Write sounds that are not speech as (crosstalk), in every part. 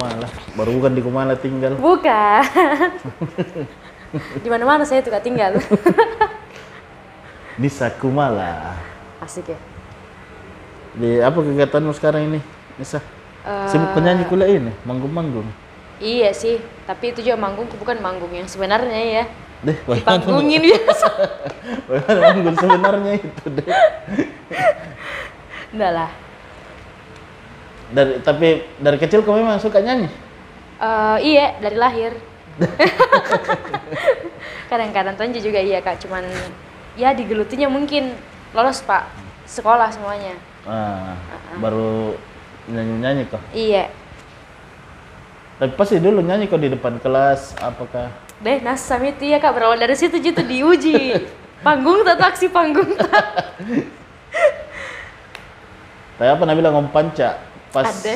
Kumala. Baru bukan di Kumala tinggal. Bukan. (laughs) Di mana-mana saya tuh gak tinggal. (laughs) Nisa Kumala. Asik ya. Di apa kegiatanmu sekarang ini? Nisa? Sibuk penyanyi kuliah ini, manggung-manggung. Iya sih, tapi itu juga manggung bukan manggung yang sebenarnya ya. Deh, Panggungin biasa. (laughs) bagaimana manggung sebenarnya itu deh. Enggak lah. Dari, tapi dari kecil kamu memang suka nyanyi? Eh, iya, dari lahir. (laughs) Kadang-kadang Tonji juga iya kak, cuman ya digelutinya mungkin lolos pak sekolah semuanya. Ah, baru nyanyi-nyanyi kok. Iya, Tapi pasti dulu nyanyi kok di depan kelas, apakah? deh nasam itu ya kak berawal dari situ gitu diuji. (laughs) Panggung tak aksi panggung tak. (laughs) Tapi apa Nabila ngomong panca pas Ada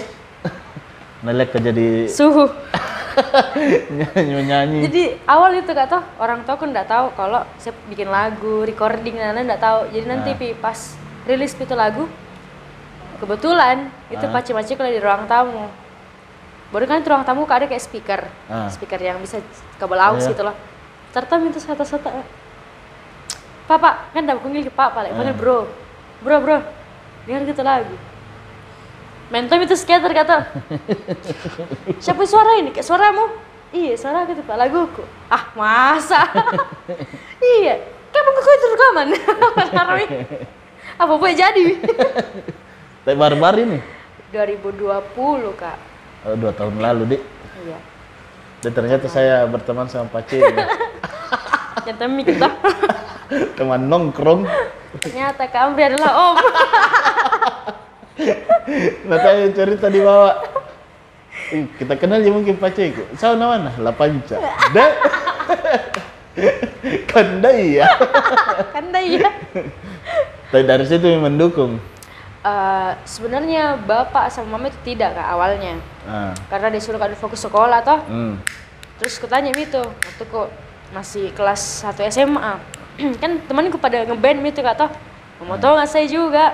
(laughs) Nalek jadi suhu. nyanyi (laughs) nyanyi. Jadi awal itu kak toh orang tua aku nggak tahu kalau saya bikin lagu, recording dan lain nggak tahu. Jadi nanti Ah. pi pas rilis itu lagu, kebetulan itu Ah. paci-paci kalau di ruang tamu. Baru kan di ruang tamu ada kayak speaker, Ah. speaker yang bisa kabel aus Iya. gitu loh. Ternyata minta sata-sata. Papa kan dah panggil ke papa, like, panggil Ah. bro, bro bro, dengar gitu lagu. Mentom itu skater kata. (laughs) Siapa suara ini? Kayak suaramu? Iya, suara aku tuh laguku. Ah, masa? (laughs) iya. Kapan kau itu rekaman? Apa boleh jadi? (laughs) Tapi baru-baru ini. 2020, Kak. Oh, dua tahun lalu, Dik. Iya. Dan ternyata saya berteman sama Pace. Yang temi kita. Teman nongkrong. Ternyata Kak adalah om. Nah, tadi cerita di bawah. Ih, Kita kenal ya mungkin Pace. Saya mana? La Panca. Dek. (laughs) Kanda iya. (laughs) kan dah iya. Tapi dari situ yang mendukung. Eh, sebenarnya bapak sama mama itu tidak kak awalnya Ah. karena disuruh kak fokus sekolah toh Hmm. terus kutanya itu waktu kok masih kelas 1 SMA (clears throat) kan temanku pada ngeband itu kak toh mau tau nggak saya juga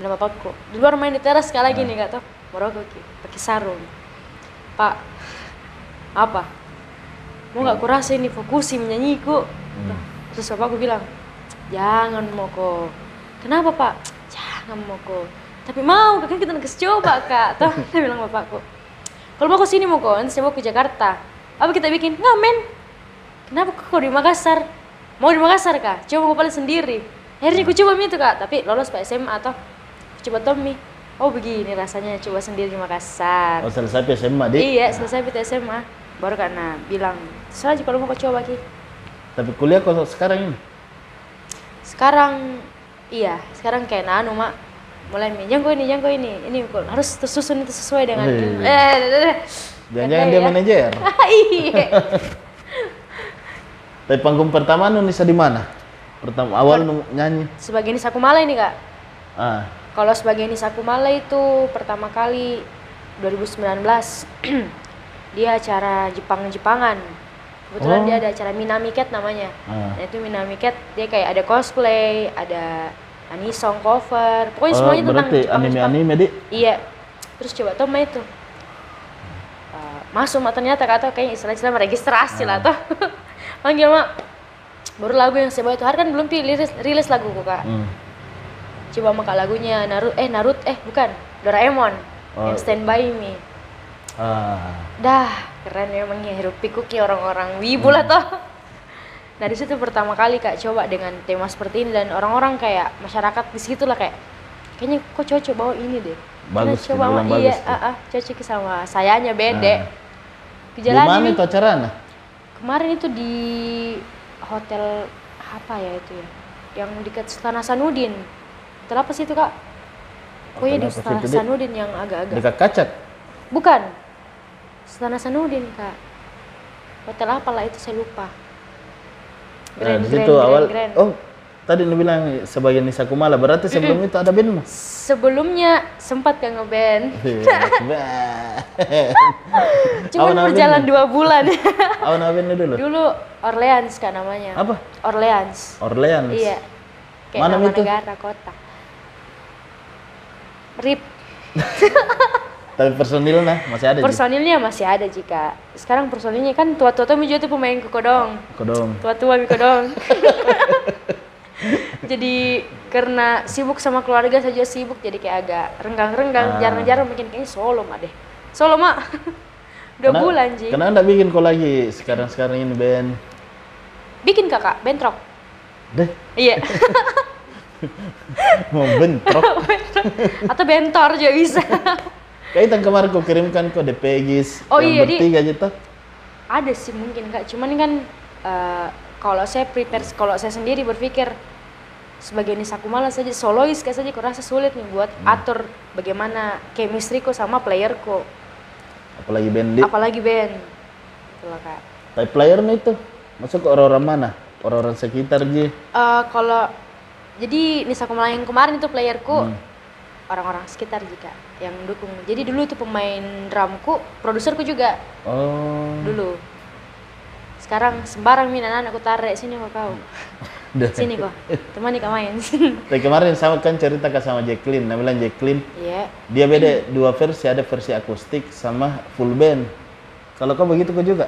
bilang bapakku di luar main di teras sekali lagi nih kak toh merokok Ki, pakai sarung. Pak apa? Mau nggak kurasa ini fokusin menyanyiku terus bapakku bilang jangan moko. Kenapa pak? Jangan moko. Tapi mau kan kita nakes coba kak. (laughs) Toh dia bilang bapakku kalau mau ke sini mau kok, nanti saya mau ke Jakarta. Apa kita bikin? Ngamen. Kenapa kok di Makassar? Mau di Makassar kak? Coba mau paling sendiri. Akhirnya aku coba itu kak, tapi lolos Pak SMA atau aku coba Tommy. Oh begini rasanya coba sendiri di Makassar. Oh, selesai SMA, Dik. Iya, selesai PT SMA. Baru karena bilang, saja kalau mau kau coba ki. Tapi kuliah kok sekarang ini? Sekarang, iya, sekarang kayak nanu mak. Mulai nih, jangko ini, jangko ini, ini harus tersusun itu sesuai dengan. Wih. Eh, eh, eh, eh. Jangan-jangan dia ya. manajer. (laughs) iya. (laughs) Tapi panggung pertama nu Nisa di mana? Pertama awal nyanyi. Sebagai Nisa Kumala ini kak. Ah, Kalau sebagai Nisa Kumala itu pertama kali 2019 (clears throat) dia acara Jepang-Jepangan. Kebetulan Oh. dia ada acara Minami Cat namanya. Ah. Nah, itu Minami Cat dia kayak ada cosplay, ada anisong cover, pokoknya oh, semuanya tentang Jepang. anime-anime. Iya. Terus coba tuh mah itu. Uh, masuk mak ternyata kata kayak istilah-istilah registrasi lah tuh. Panggil (laughs) mak. Baru lagu yang saya bawa itu hari kan belum rilis, rilis lagu kak. Hmm. Coba maka lagunya Naruto eh Naruto eh bukan Doraemon Oh. yang Stand By Me. Ah. Dah keren memang ya hirup pikuknya orang-orang wibu lah toh. Dari situ pertama kali kak coba dengan tema seperti ini dan orang-orang kayak masyarakat di situ lah kayak kayaknya kok cocok bawa ini deh. Karena Bagus, coba dibilang sama iya, bagus ah, ah, cocok sama sayanya bede. Ah. Di Kejalan mana itu acaranya? kemarin itu di hotel apa ya itu ya? Yang dekat Sultan Hasanuddin. Hotel apa sih itu kak? Di sih Sultan itu, Dik? Hasanuddin yang agak-agak Dekat kacat. Bukan. Sultan Hasanuddin, Kak. Hotel apa lah itu saya lupa. Nah, di situ awal oh tadi nu bilang sebagai Nisa Kumala berarti sebelum itu ada band mah. Sebelumnya sempat Kak ngeband. Awan Cuma apa berjalan dua bulan. Awan apa ini dulu? Dulu Orleans Kak namanya. Apa? Orleans. Orleans. Iya. Kayak Mana nama itu? negara, kota. Rip. (laughs) Tapi personilnya masih ada. Personilnya masih ada jika. Sekarang personilnya kan tua-tua tuh juga tuh pemain kodong. Kodong. Tua-tua mi kodong. (laughs) (laughs) jadi karena sibuk sama keluarga saja sibuk jadi kayak agak renggang-renggang, Ah. jarang-jarang bikin kayaknya solo mak deh. Solo mak. Dua Kena- bulan Ji. Kenapa anda bikin kok lagi sekarang-sekarang ini band? Bikin kakak, bentrok. Deh, Iya. (laughs) mau bentrok. Atau bentor juga bisa. (laughs) Kayak yang kemarin kau kirimkan kok DPGis Oh yang iya, bertiga aja tuh. ada sih mungkin kak cuman kan eh, kalau saya prepare kalau saya sendiri berpikir sebagai Nisa Kumala saja solois kayak saja kurasa sulit nih buat atur bagaimana chemistry ku sama playerku Apalagi band di. apalagi band gitu loh kak Tapi playernya itu masuk ke orang-orang mana? Orang-orang sekitar Ji. Eh, kalau jadi Nisa Kumala yang kemarin itu playerku Hmm. orang-orang sekitar jika yang dukung. Jadi dulu itu pemain drumku produserku juga. Oh. dulu. Sekarang sembarang min anak aku tarik. Sini kok kau. (laughs) Sini kok temani kau main. (laughs) Tapi kemarin sama kan cerita ke sama Jacqueline, nah bilang Jacqueline. Iya. Dia beda dua versi, ada versi akustik sama full band. Kalau kau begitu kau juga?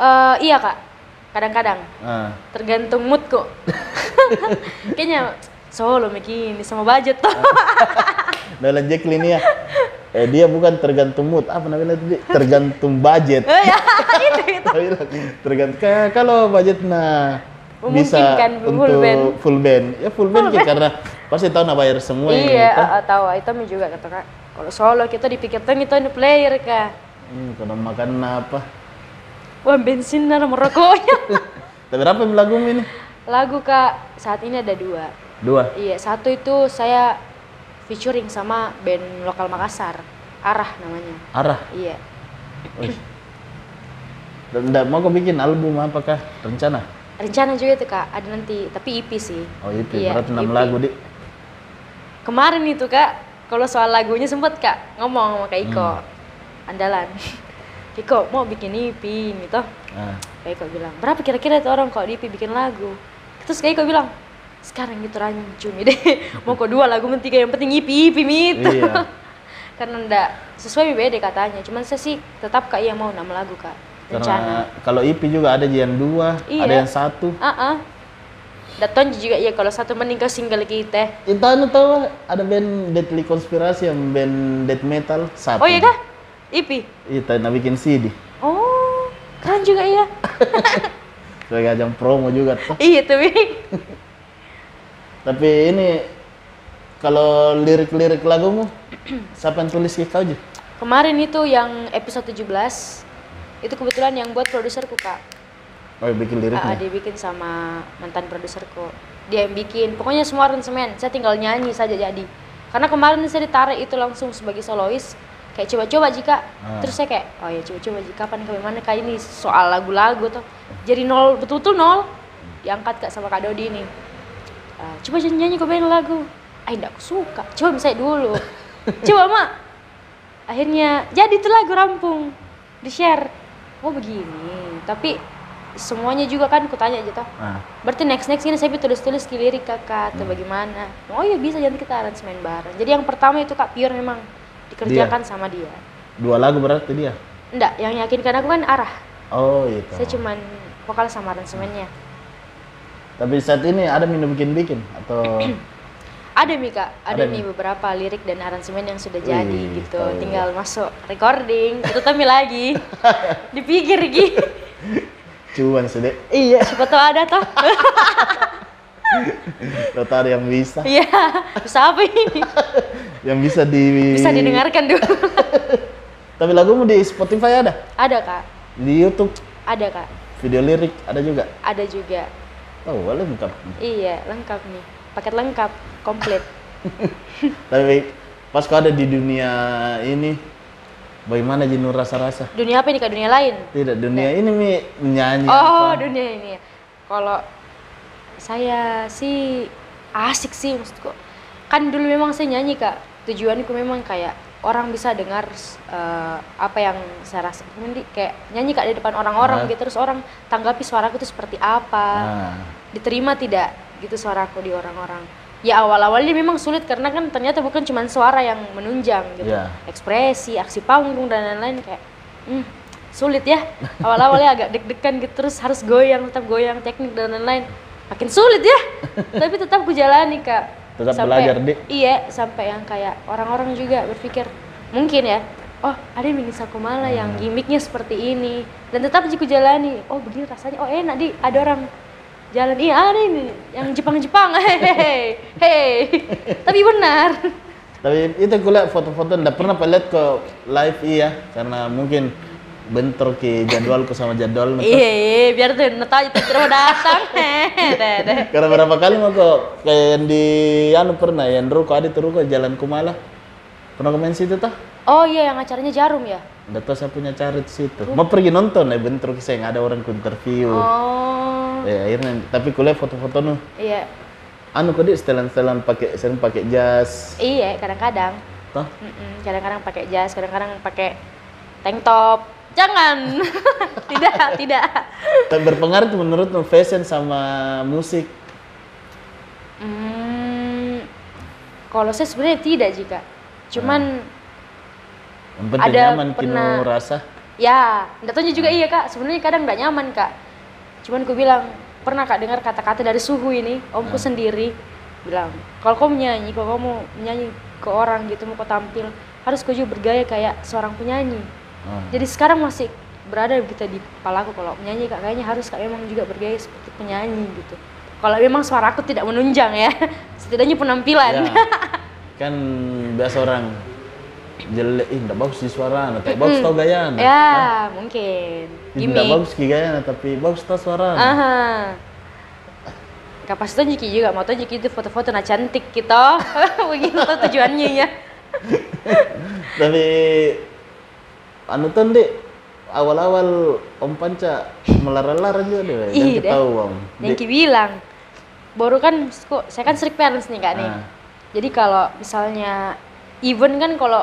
Eh, iya kak kadang-kadang. Ah, tergantung mood kok. (laughs) Kayaknya solo begini sama budget tuh. Dalam Jacqueline ya. Eh dia bukan tergantung mood, apa namanya tadi? Tergantung budget. Eh, ya (laughs) itu itu. Tergantung. Kayak kalau budgetnya bisa Memungkinkan full untuk band. full band, ya full band Ki, karena pasti tahu nak bayar semua iya itu. eh, eh, tahu. Itu juga kata kak. Kalau solo kita dipikir tuh itu ini player kak. Hmm, kalau makan apa? Wah bensin (laughs) ada merokoknya Tapi berapa lagu ini? lagu kak saat ini ada dua Dua. iya satu itu saya featuring sama band lokal Makassar arah namanya Arah. iya Wih. Dan nggak mau kau bikin album apakah rencana? rencana juga itu kak ada nanti tapi EP sih Oh itu Iya, berarti enam EP. lagu di. kemarin itu kak kalau soal lagunya sempet kak ngomong sama kak Iko Hmm. andalan Iko mau bikin EP gitu. Ah, kak Iko bilang berapa kira-kira itu orang kok di EP bikin lagu? Terus kak Iko bilang sekarang gitu rancun deh. (laughs) Mau kok dua lagu mentiga yang penting EP EP gitu Iya. (laughs) karena ndak sesuai beda katanya. Cuman saya sih tetap kak yang mau nama lagu kak. Rencana. Karena kalau EP juga ada yang dua, Iya. ada yang satu. ah ah Daton juga ya kalau satu mending ke single kita. Itu anu tahu ada band Deadly Konspirasi yang band death metal satu. oh iya kah EP Itu nak bikin CD. oh keren juga ya (laughs) Sebagai ajang promo juga tuh. iya tuh. Tapi ini kalau lirik-lirik lagumu siapa yang tulis ke kau aja? Kemarin itu yang episode 17 itu kebetulan yang buat produserku kak. Oh, bikin Ah, liriknya. dia bikin sama mantan produserku. Dia yang bikin. Pokoknya semua aransemen. Saya tinggal nyanyi saja jadi. Karena kemarin saya ditarik itu langsung sebagai solois. Kayak coba-coba jika. Ah. Terus saya kayak, oh ya coba-coba jika kapan bagaimana kak ini soal lagu-lagu tuh. Jadi nol betul-betul nol. Diangkat kak sama kak Dodi ini. Ah, coba nyanyi kau band lagu. Ah, enggak aku suka. Coba misalnya dulu. (laughs) coba mak. Akhirnya jadi tuh lagu rampung. Di share. Oh begini. Tapi semuanya juga kan kutanya aja toh. Ah, Berarti next next ini saya tulis-tulis ki lirik kakak atau bagaimana? Oh iya bisa jadi kita aransemen bareng. Jadi yang pertama itu kak pure memang dikerjakan sama dia. dua lagu berarti dia. Enggak, yang yakinkan aku kan arah. Oh, itu. Saya cuman vokal sama aransemennya. Tapi saat ini ada minum bikin-bikin atau (clears throat) Ada mi kak, ada, Ada nih nih? beberapa lirik dan aransemen yang sudah Wih, jadi gitu. tahu. Tinggal masuk recording, itu tapi lagi (laughs) dipikir gitu. cuan sedek? iya, siapa tahu ada toh. (laughs) Ada yang bisa? Iya, bisa apa ini? (laughs) Yang bisa di Bisa didengarkan dulu. (laughs) Tapi lagumu di Spotify ada? ada kak, Di YouTube ada kak, video lirik ada juga? ada juga. Oh, lengkap. Iya, lengkap nih. Paket lengkap, komplit. (laughs) Tapi pas kau ada di dunia ini, bagaimana jenuh rasa-rasa? Dunia apa ini kak? Dunia lain? Tidak, dunia ini mi menyanyi Oh, apa? dunia ini. Kalau saya sih asik sih maksudku. Kan dulu memang saya nyanyi kak. Tujuanku memang kayak orang bisa dengar eh, apa yang saya rasa. Nanti kayak nyanyi kak di depan orang-orang Ah. gitu. Terus orang tanggapi suaraku itu seperti apa. Nah, Diterima tidak gitu suaraku di orang-orang. ya awal-awalnya memang sulit karena kan ternyata bukan cuma suara yang menunjang gitu Iya. ekspresi aksi panggung dan lain-lain kayak hmm, sulit ya awal-awalnya agak deg-degan gitu terus harus goyang tetap goyang teknik dan lain-lain makin sulit ya (laughs) tapi tetap ku jalani kak Tetap belajar, Dik. iya sampai yang kayak orang-orang juga berpikir mungkin ya oh ada mini sakumala yang Hmm. gimmicknya seperti ini. Dan tetap jiku jalani. Oh begini rasanya. Oh enak di ada orang jalan iya ada ini yang Jepang-Jepang. (laughs) Hehehe hei (laughs) tapi benar. Tapi itu aku lihat foto-foto, nggak pernah lihat ke live iya, karena mungkin bentrok ke jadwalku sama jadwal. iya iya biar tuh neta itu terus datang (laughs) Karena berapa kali mau kok kayak yang di anu pernah yang Ruko ada tuh Ruko Jalan Kumala. Pernah ke main situ tah? oh iya yang acaranya jarum ya Nggak tahu saya punya cari di situ. Mau pergi nonton ya bentrok saya nggak ada orang ku interview. oh Ya akhirnya tapi kuliah foto-foto nu. iya Anu kok di setelan-setelan pakai sering pakai jas. iya kadang-kadang Toh? Mm-mm, kadang-kadang pakai jas, kadang-kadang pakai tank top. Jangan, (laughs) tidak, tidak. Tapi berpengaruh tuh menurutmu fashion sama musik. Hmm, kalau saya sebenarnya tidak jika, cuman penting Ada nyaman kino pernah- rasa. ya, tahu juga iya kak. Sebenarnya kadang nggak nyaman kak. Cuman ku bilang pernah kak dengar kata-kata dari suhu ini, omku sendiri bilang kalau kamu menyanyi, kalau kamu menyanyi ke orang gitu mau kau tampil harus kau juga bergaya kayak seorang penyanyi. Oh. Jadi sekarang masih berada gitu di kepalaku kalau menyanyi kak kayaknya harus kak memang juga bergaya seperti penyanyi gitu. Kalau memang suara aku tidak menunjang ya, (laughs) setidaknya penampilan. Ya, (laughs) kan biasa orang jelek, ih nggak bagus di suara, tapi bagus tau gaya. ya, mungkin. Nggak Gimik. bagus ki gaya, tapi bagus tau suara. Aha. Kapasitas Jiki juga, mau tahu Jiki itu foto-foto nah cantik gitu. (laughs) Begitu tujuannya ya. Tapi anu dek awal-awal Om Panca melarang-larang juga deh, jangan deh. ketahu Om. Yang Ki bilang, baru kan, kok saya kan strict parents nih kak nih. Ah. Jadi kalau misalnya event kan kalau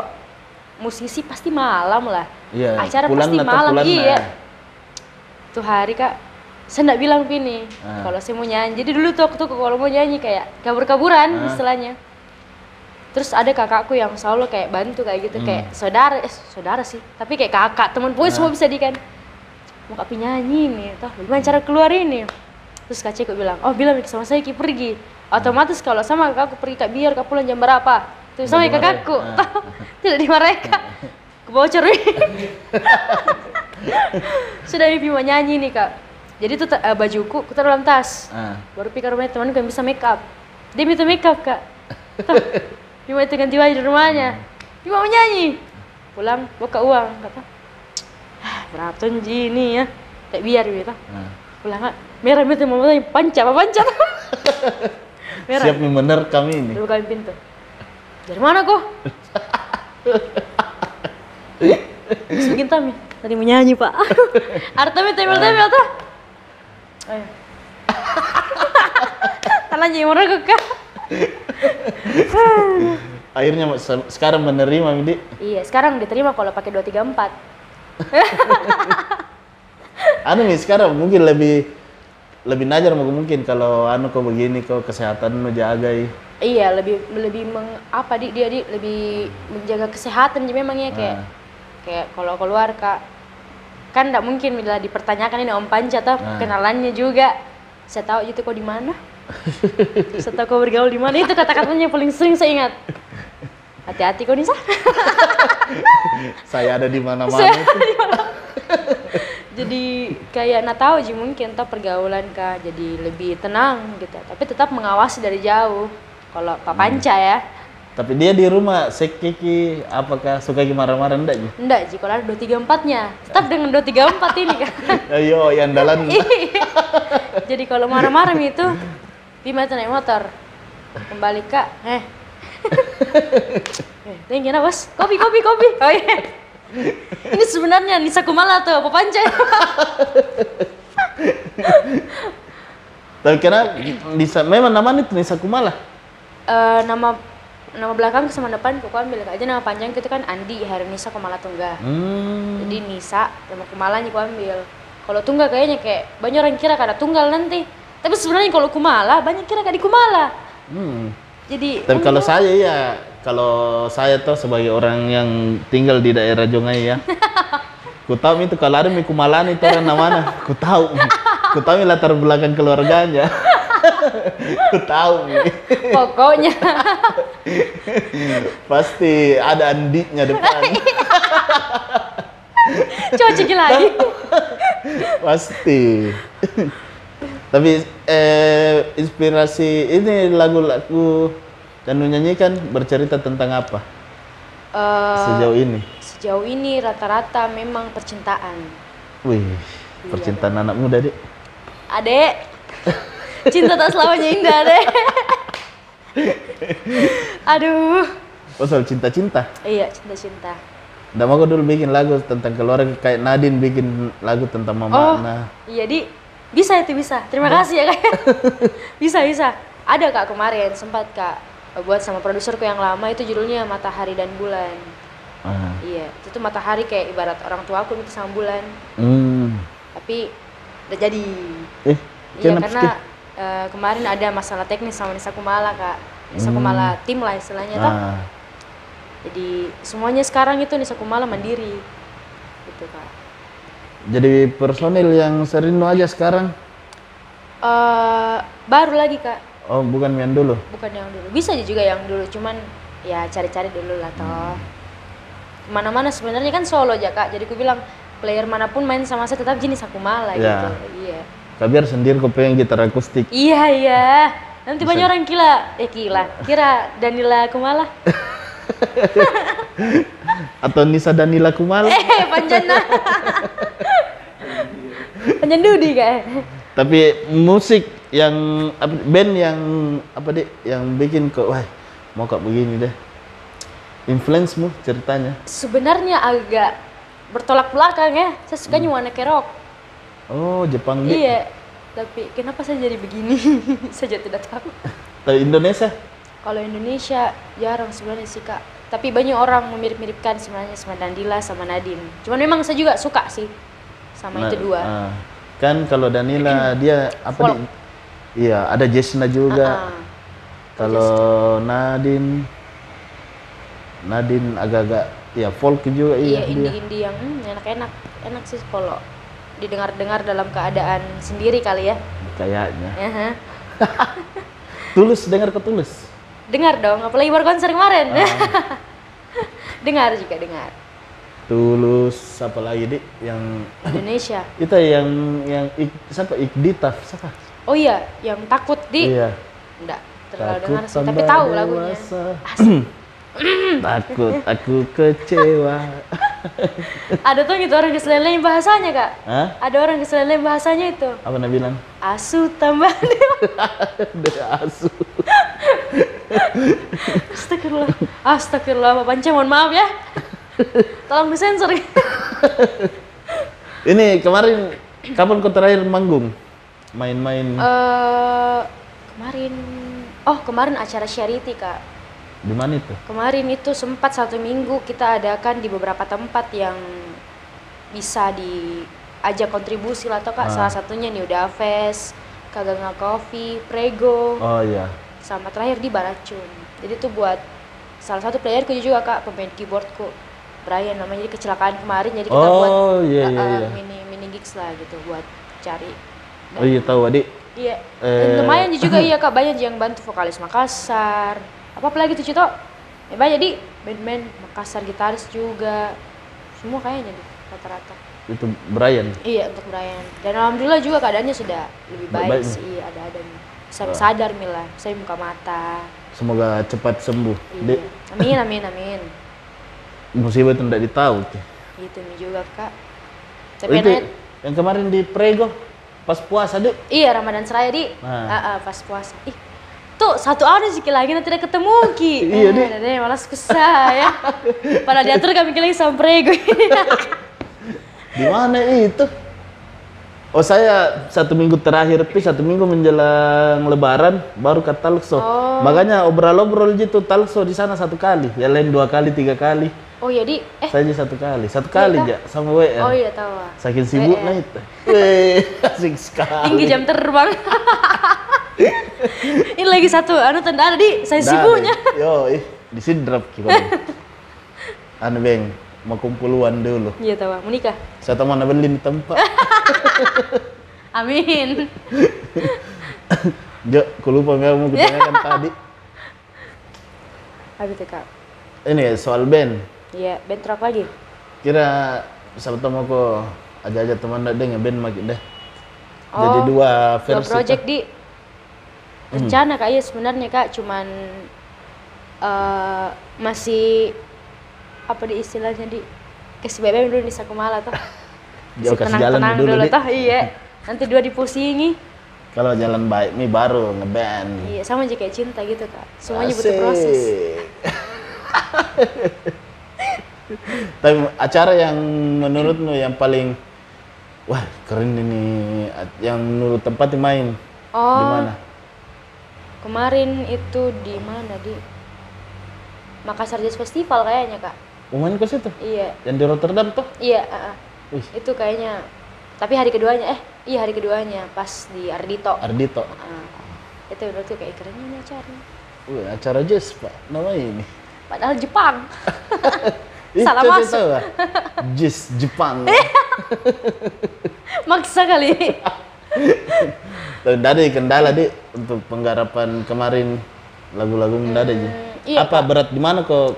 musisi pasti malam lah. Iya, Acara pulang pasti malam, iya. nah. Tuh hari kak, saya nggak bilang Pini, Ah. kalau saya mau nyanyi. Jadi dulu tuh waktu kalau mau nyanyi kayak kabur-kaburan Ah. istilahnya. Terus ada kakakku yang selalu kayak bantu kayak gitu, kayak saudara, eh saudara sih, tapi kayak kakak, teman pokoknya semua bisa di kan. Mau kak nyanyi nih, toh gimana cara keluar ini? Terus kak Ceko bilang, oh bilang sama saya Ki pergi. Otomatis kalau sama kakakku pergi kak biar kak pulang jam berapa? Terus sama kakakku, dimarahi. Ah. toh, tidak kak. Kebocor nih. (laughs) Sudah Bibi mau nyanyi nih kak. Jadi tuh eh, bajuku ku taruh dalam tas. Ah. Baru pikir rumahnya temanku yang bisa make up. Dia minta make up kak. (laughs) Dia mau itu ganti baju di rumahnya. Dia mau nyanyi. Pulang buka uang kata. "Ah, Berapa Ji ini ya? Tak biar gitu. Ah. Pulang kak. Merah merah mau tanya panca apa panca? (laughs) Merah. Siap nih bener kami ini. Dia bukain pintu. Dari mana kok? Bikin Tami. Tadi mau nyanyi pak. Artami tembel-tembel tuh. Ayo. Tanah jadi mana kak? (laughs) (laughs) Akhirnya se- sekarang menerima Midi. Iya, sekarang diterima kalau pakai 234. (laughs) Anu nih sekarang mungkin lebih lebih najar mau mungkin kalau anu kok begini kok kesehatan nu jaga ih. Iya, lebih lebih meng, apa di dia di lebih menjaga kesehatan jadi memangnya kayak Ah. kayak kalau keluar kak kan tidak mungkin bila dipertanyakan ini Om Panca atau Ah. kenalannya juga. Saya tahu itu kok di mana. Tahu kau bergaul di mana? Itu kata-katanya paling sering saya ingat. Hati-hati kau Nisa. (laughs) Saya ada di mana-mana. Saya jadi kayak nak tahu sih mungkin toh pergaulan kak jadi lebih tenang gitu. Tapi tetap mengawasi dari jauh. Kalau Pak Panca ya. Tapi dia di rumah sekiki apakah suka marah-marah? Enggak Ji? enggak sih kalau ada 234 nya tetap dengan 234 ini kan? (laughs) Ayo yang dalam (laughs) jadi kalau marah-marah itu Bima naik motor kembali kak eh (laughs) Eh, Thank you, nah, bos. Kopi, kopi, kopi. Oh iya. Ini sebenarnya Nisa Kumala tuh, Pak Panca. Tapi karena bisa memang namanya itu Nisa Kumala. Eh, nama nama belakang sama depan kok ambil aja nama panjang itu kan Andi Hari Nisa Kumala Tunggal. Hmm. Jadi Nisa sama Kumalanya ku ambil. Kalau Tunggal kayaknya kayak banyak orang kira kada Tunggal nanti. Tapi sebenarnya kalau Kumala banyak kira kada di Kumala. Hmm. jadi Tapi kalau saya ya, kalau saya tuh sebagai orang yang tinggal di daerah Jongai ya, (laughs) ku tahu itu kalau ada Miku Malani itu orang mana, ku tahu, ku tahu latar belakang keluarganya, (laughs) ku tahu pokoknya. (laughs) Pasti ada andiknya depan, cekin lagi. Pasti. Tapi eh, inspirasi ini lagu-lagu lu nyanyikan bercerita tentang apa Eh, sejauh ini? sejauh ini rata-rata memang percintaan Wih, percintaan anak muda deh. adek (laughs) cinta tak selamanya indah adek (laughs) aduh Oh soal cinta-cinta. iya cinta-cinta Nggak mau dulu bikin lagu tentang keluarga kayak Nadine bikin lagu tentang mama. Oh. Nah, Iya di bisa itu bisa. Terima kasih ya kak. (laughs) bisa bisa. Ada kak kemarin sempat kak buat sama produserku yang lama itu judulnya Matahari dan Bulan. ah. Iya itu tuh matahari kayak ibarat orang tua aku itu sama bulan. Hmm. Tapi udah jadi. Eh, Iya karena eh, kemarin ada masalah teknis sama Nisa Kumala kak. Nisa Kumala tim lah istilahnya toh. Ah. Jadi semuanya sekarang itu Nisa Kumala mandiri. Gitu kak. Jadi personil yang serino aja sekarang. eh baru lagi kak. Oh, bukan yang dulu. bukan yang dulu. Bisa aja juga yang dulu cuman ya cari-cari dulu lah toh. Ke mana-mana sebenarnya kan solo aja kak. Jadi aku bilang player mana pun main sama saya tetap jenis aku malah Ya. gitu. Iya. Kabiar sendiri kau pengen gitar akustik. iya iya. Nanti banyak orang kila eh kila kira Danila Kumala (laughs) Atau Nisa Danila Kumala. (laughs) eh panjana (laughs) panjan dudi kak Tapi musik yang apa, band yang apa deh yang bikin kok wah mau kok begini deh. Influence-mu ceritanya. sebenarnya agak bertolak belakang ya saya sukanya warna kerok Oh, Jepang deh. iya tapi kenapa saya jadi begini (laughs) saya tidak tahu (laughs) Atau Indonesia? Kalau Indonesia jarang sebenarnya sih kak. Tapi banyak orang memirip-miripkan sebenarnya sama Dandila sama Nadine. Cuman memang saya juga suka sih sama itu Nah, dua. ah. Kan kalau Danila dia apa Folk. di Iya, ada Jesna juga. Ah, Kalau Nadine Nadine agak-agak ya folk juga iya iya, indie-indie yang hmm, enak-enak. Enak sih kalau didengar-dengar dalam keadaan sendiri kali ya. Kayaknya. Aha. (laughs) Tulus dengar ke Tulus. Dengar dong, apalagi baru konser kemarin. Ah. (laughs) dengar juga dengar. Tulus apa lagi di yang Indonesia. (laughs) itu yang yang ik, siapa Ikditaf siapa? Oh iya, yang takut di Iya. enggak terlalu Takut dengar sih, tapi tahu lagunya. (clears throat) Takut aku kecewa. (laughs) Ada tuh gitu orang keselelein bahasanya kak. Hah? Ada orang keselelein bahasanya itu. Apa nak bilang? Asu tambah (laughs) Dari asu. Astagfirullah. Astagfirullah, Pak Panca mohon maaf ya. Tolong disensor. (laughs) Ini kemarin kapan kau terakhir manggung? Main-main Eh kemarin oh kemarin acara charity kak. di mana itu? Kemarin itu sempat satu minggu kita adakan di beberapa tempat yang bisa diajak kontribusi lah atau kak Ah. salah satunya New Daves, Kaganga Coffee, Prego, Oh iya. sama terakhir di Baracun. Jadi itu buat salah satu playerku juga kak pemain keyboardku Brian namanya jadi kecelakaan kemarin jadi kita buat Oh iya uh, iya uh, iya. mini mini gigs lah gitu buat cari. Oh iya tahu adik. Iya. Eh. Lumayan juga (laughs) iya kak banyak yang bantu vokalis Makassar. Apa lagi tuh Cito? Ya banyak di band-band Makassar gitaris juga. Semua kayaknya di rata-rata. Itu Brian. Iya untuk Brian. Dan alhamdulillah juga keadaannya sudah lebih baik, Baik sih. Iya ada ada. Saya sadar Mila, saya buka mata. Semoga cepat sembuh. Iya. Amin amin amin. Musibah itu tidak ditahu. tuh. Itu juga kak. Oh, Tapi itu naik- yang kemarin di Prego pas puasa dek. Iya Ramadan Seraya di Nah. Ah, ah, pas puasa. Ih, tuh satu hari sih lagi nanti tidak ketemu ki. (laughs) Iya, Di. Deh, malas kusah ya. (laughs) Pada diatur kami kali sampai (laughs) gue. Di mana itu? Oh saya satu minggu terakhir pi satu minggu menjelang Lebaran baru ke Talso. Oh. Makanya obrol-obrol gitu Talso di sana satu kali, yang lain dua kali tiga kali. Oh iya di, eh Saya aja satu kali, satu kali aja sama WR. oh iya tahu. ah. Saking sibuknya itu. Weh, (laughs) asik sekali. Tinggi jam terbang. (laughs) Ini lagi satu, anu tanda ada di saya sibuknya. Yo, ih, di sini drop kita. (laughs) Anu beng, mau kumpuluan dulu. Iya tahu, mau nikah. Saya tahu mana beli di tempat. Amin. Jo, aku lupa nggak mau kutanyakan tadi. Habis kak. Ini ya, soal band. Iya, bentrok lagi. Kira mau ko aja-aja teman ada nge band makin deh. Oh, Jadi dua Dua versi. project di rencana kak iya sebenarnya kak cuman eh, masih apa di istilahnya di kasih BBM dulu di Sakumala tuh. Jauh (laughs) kasih jalan tenang dulu, dulu tuh iya. Nanti dua dipusingi. Kalau jalan baik nih baru ngeband. Iya sama aja kayak cinta gitu kak. Semuanya butuh proses. (laughs) Tapi acara yang menurutmu yang paling wah keren ini yang menurut tempat main di Oh, mana? kemarin itu di mana di Makassar Jazz Festival kayaknya kak. Mau main ke situ? Iya, Yang di Rotterdam tuh? iya. ah. Wih, Itu kayaknya. Tapi hari keduanya, eh iya hari keduanya pas di Ardito. Ardito. Ah, itu menurutku kayak kerennya nih acara. Wih, acara jazz pak, namanya ini. Padahal Jepang. (laughs) Ih, Salah masuk. Jazz Jepang. (laughs) Maksa kali. Dari kendala di untuk penggarapan kemarin lagu-lagu ada aja. iya, Apa berat di mana kok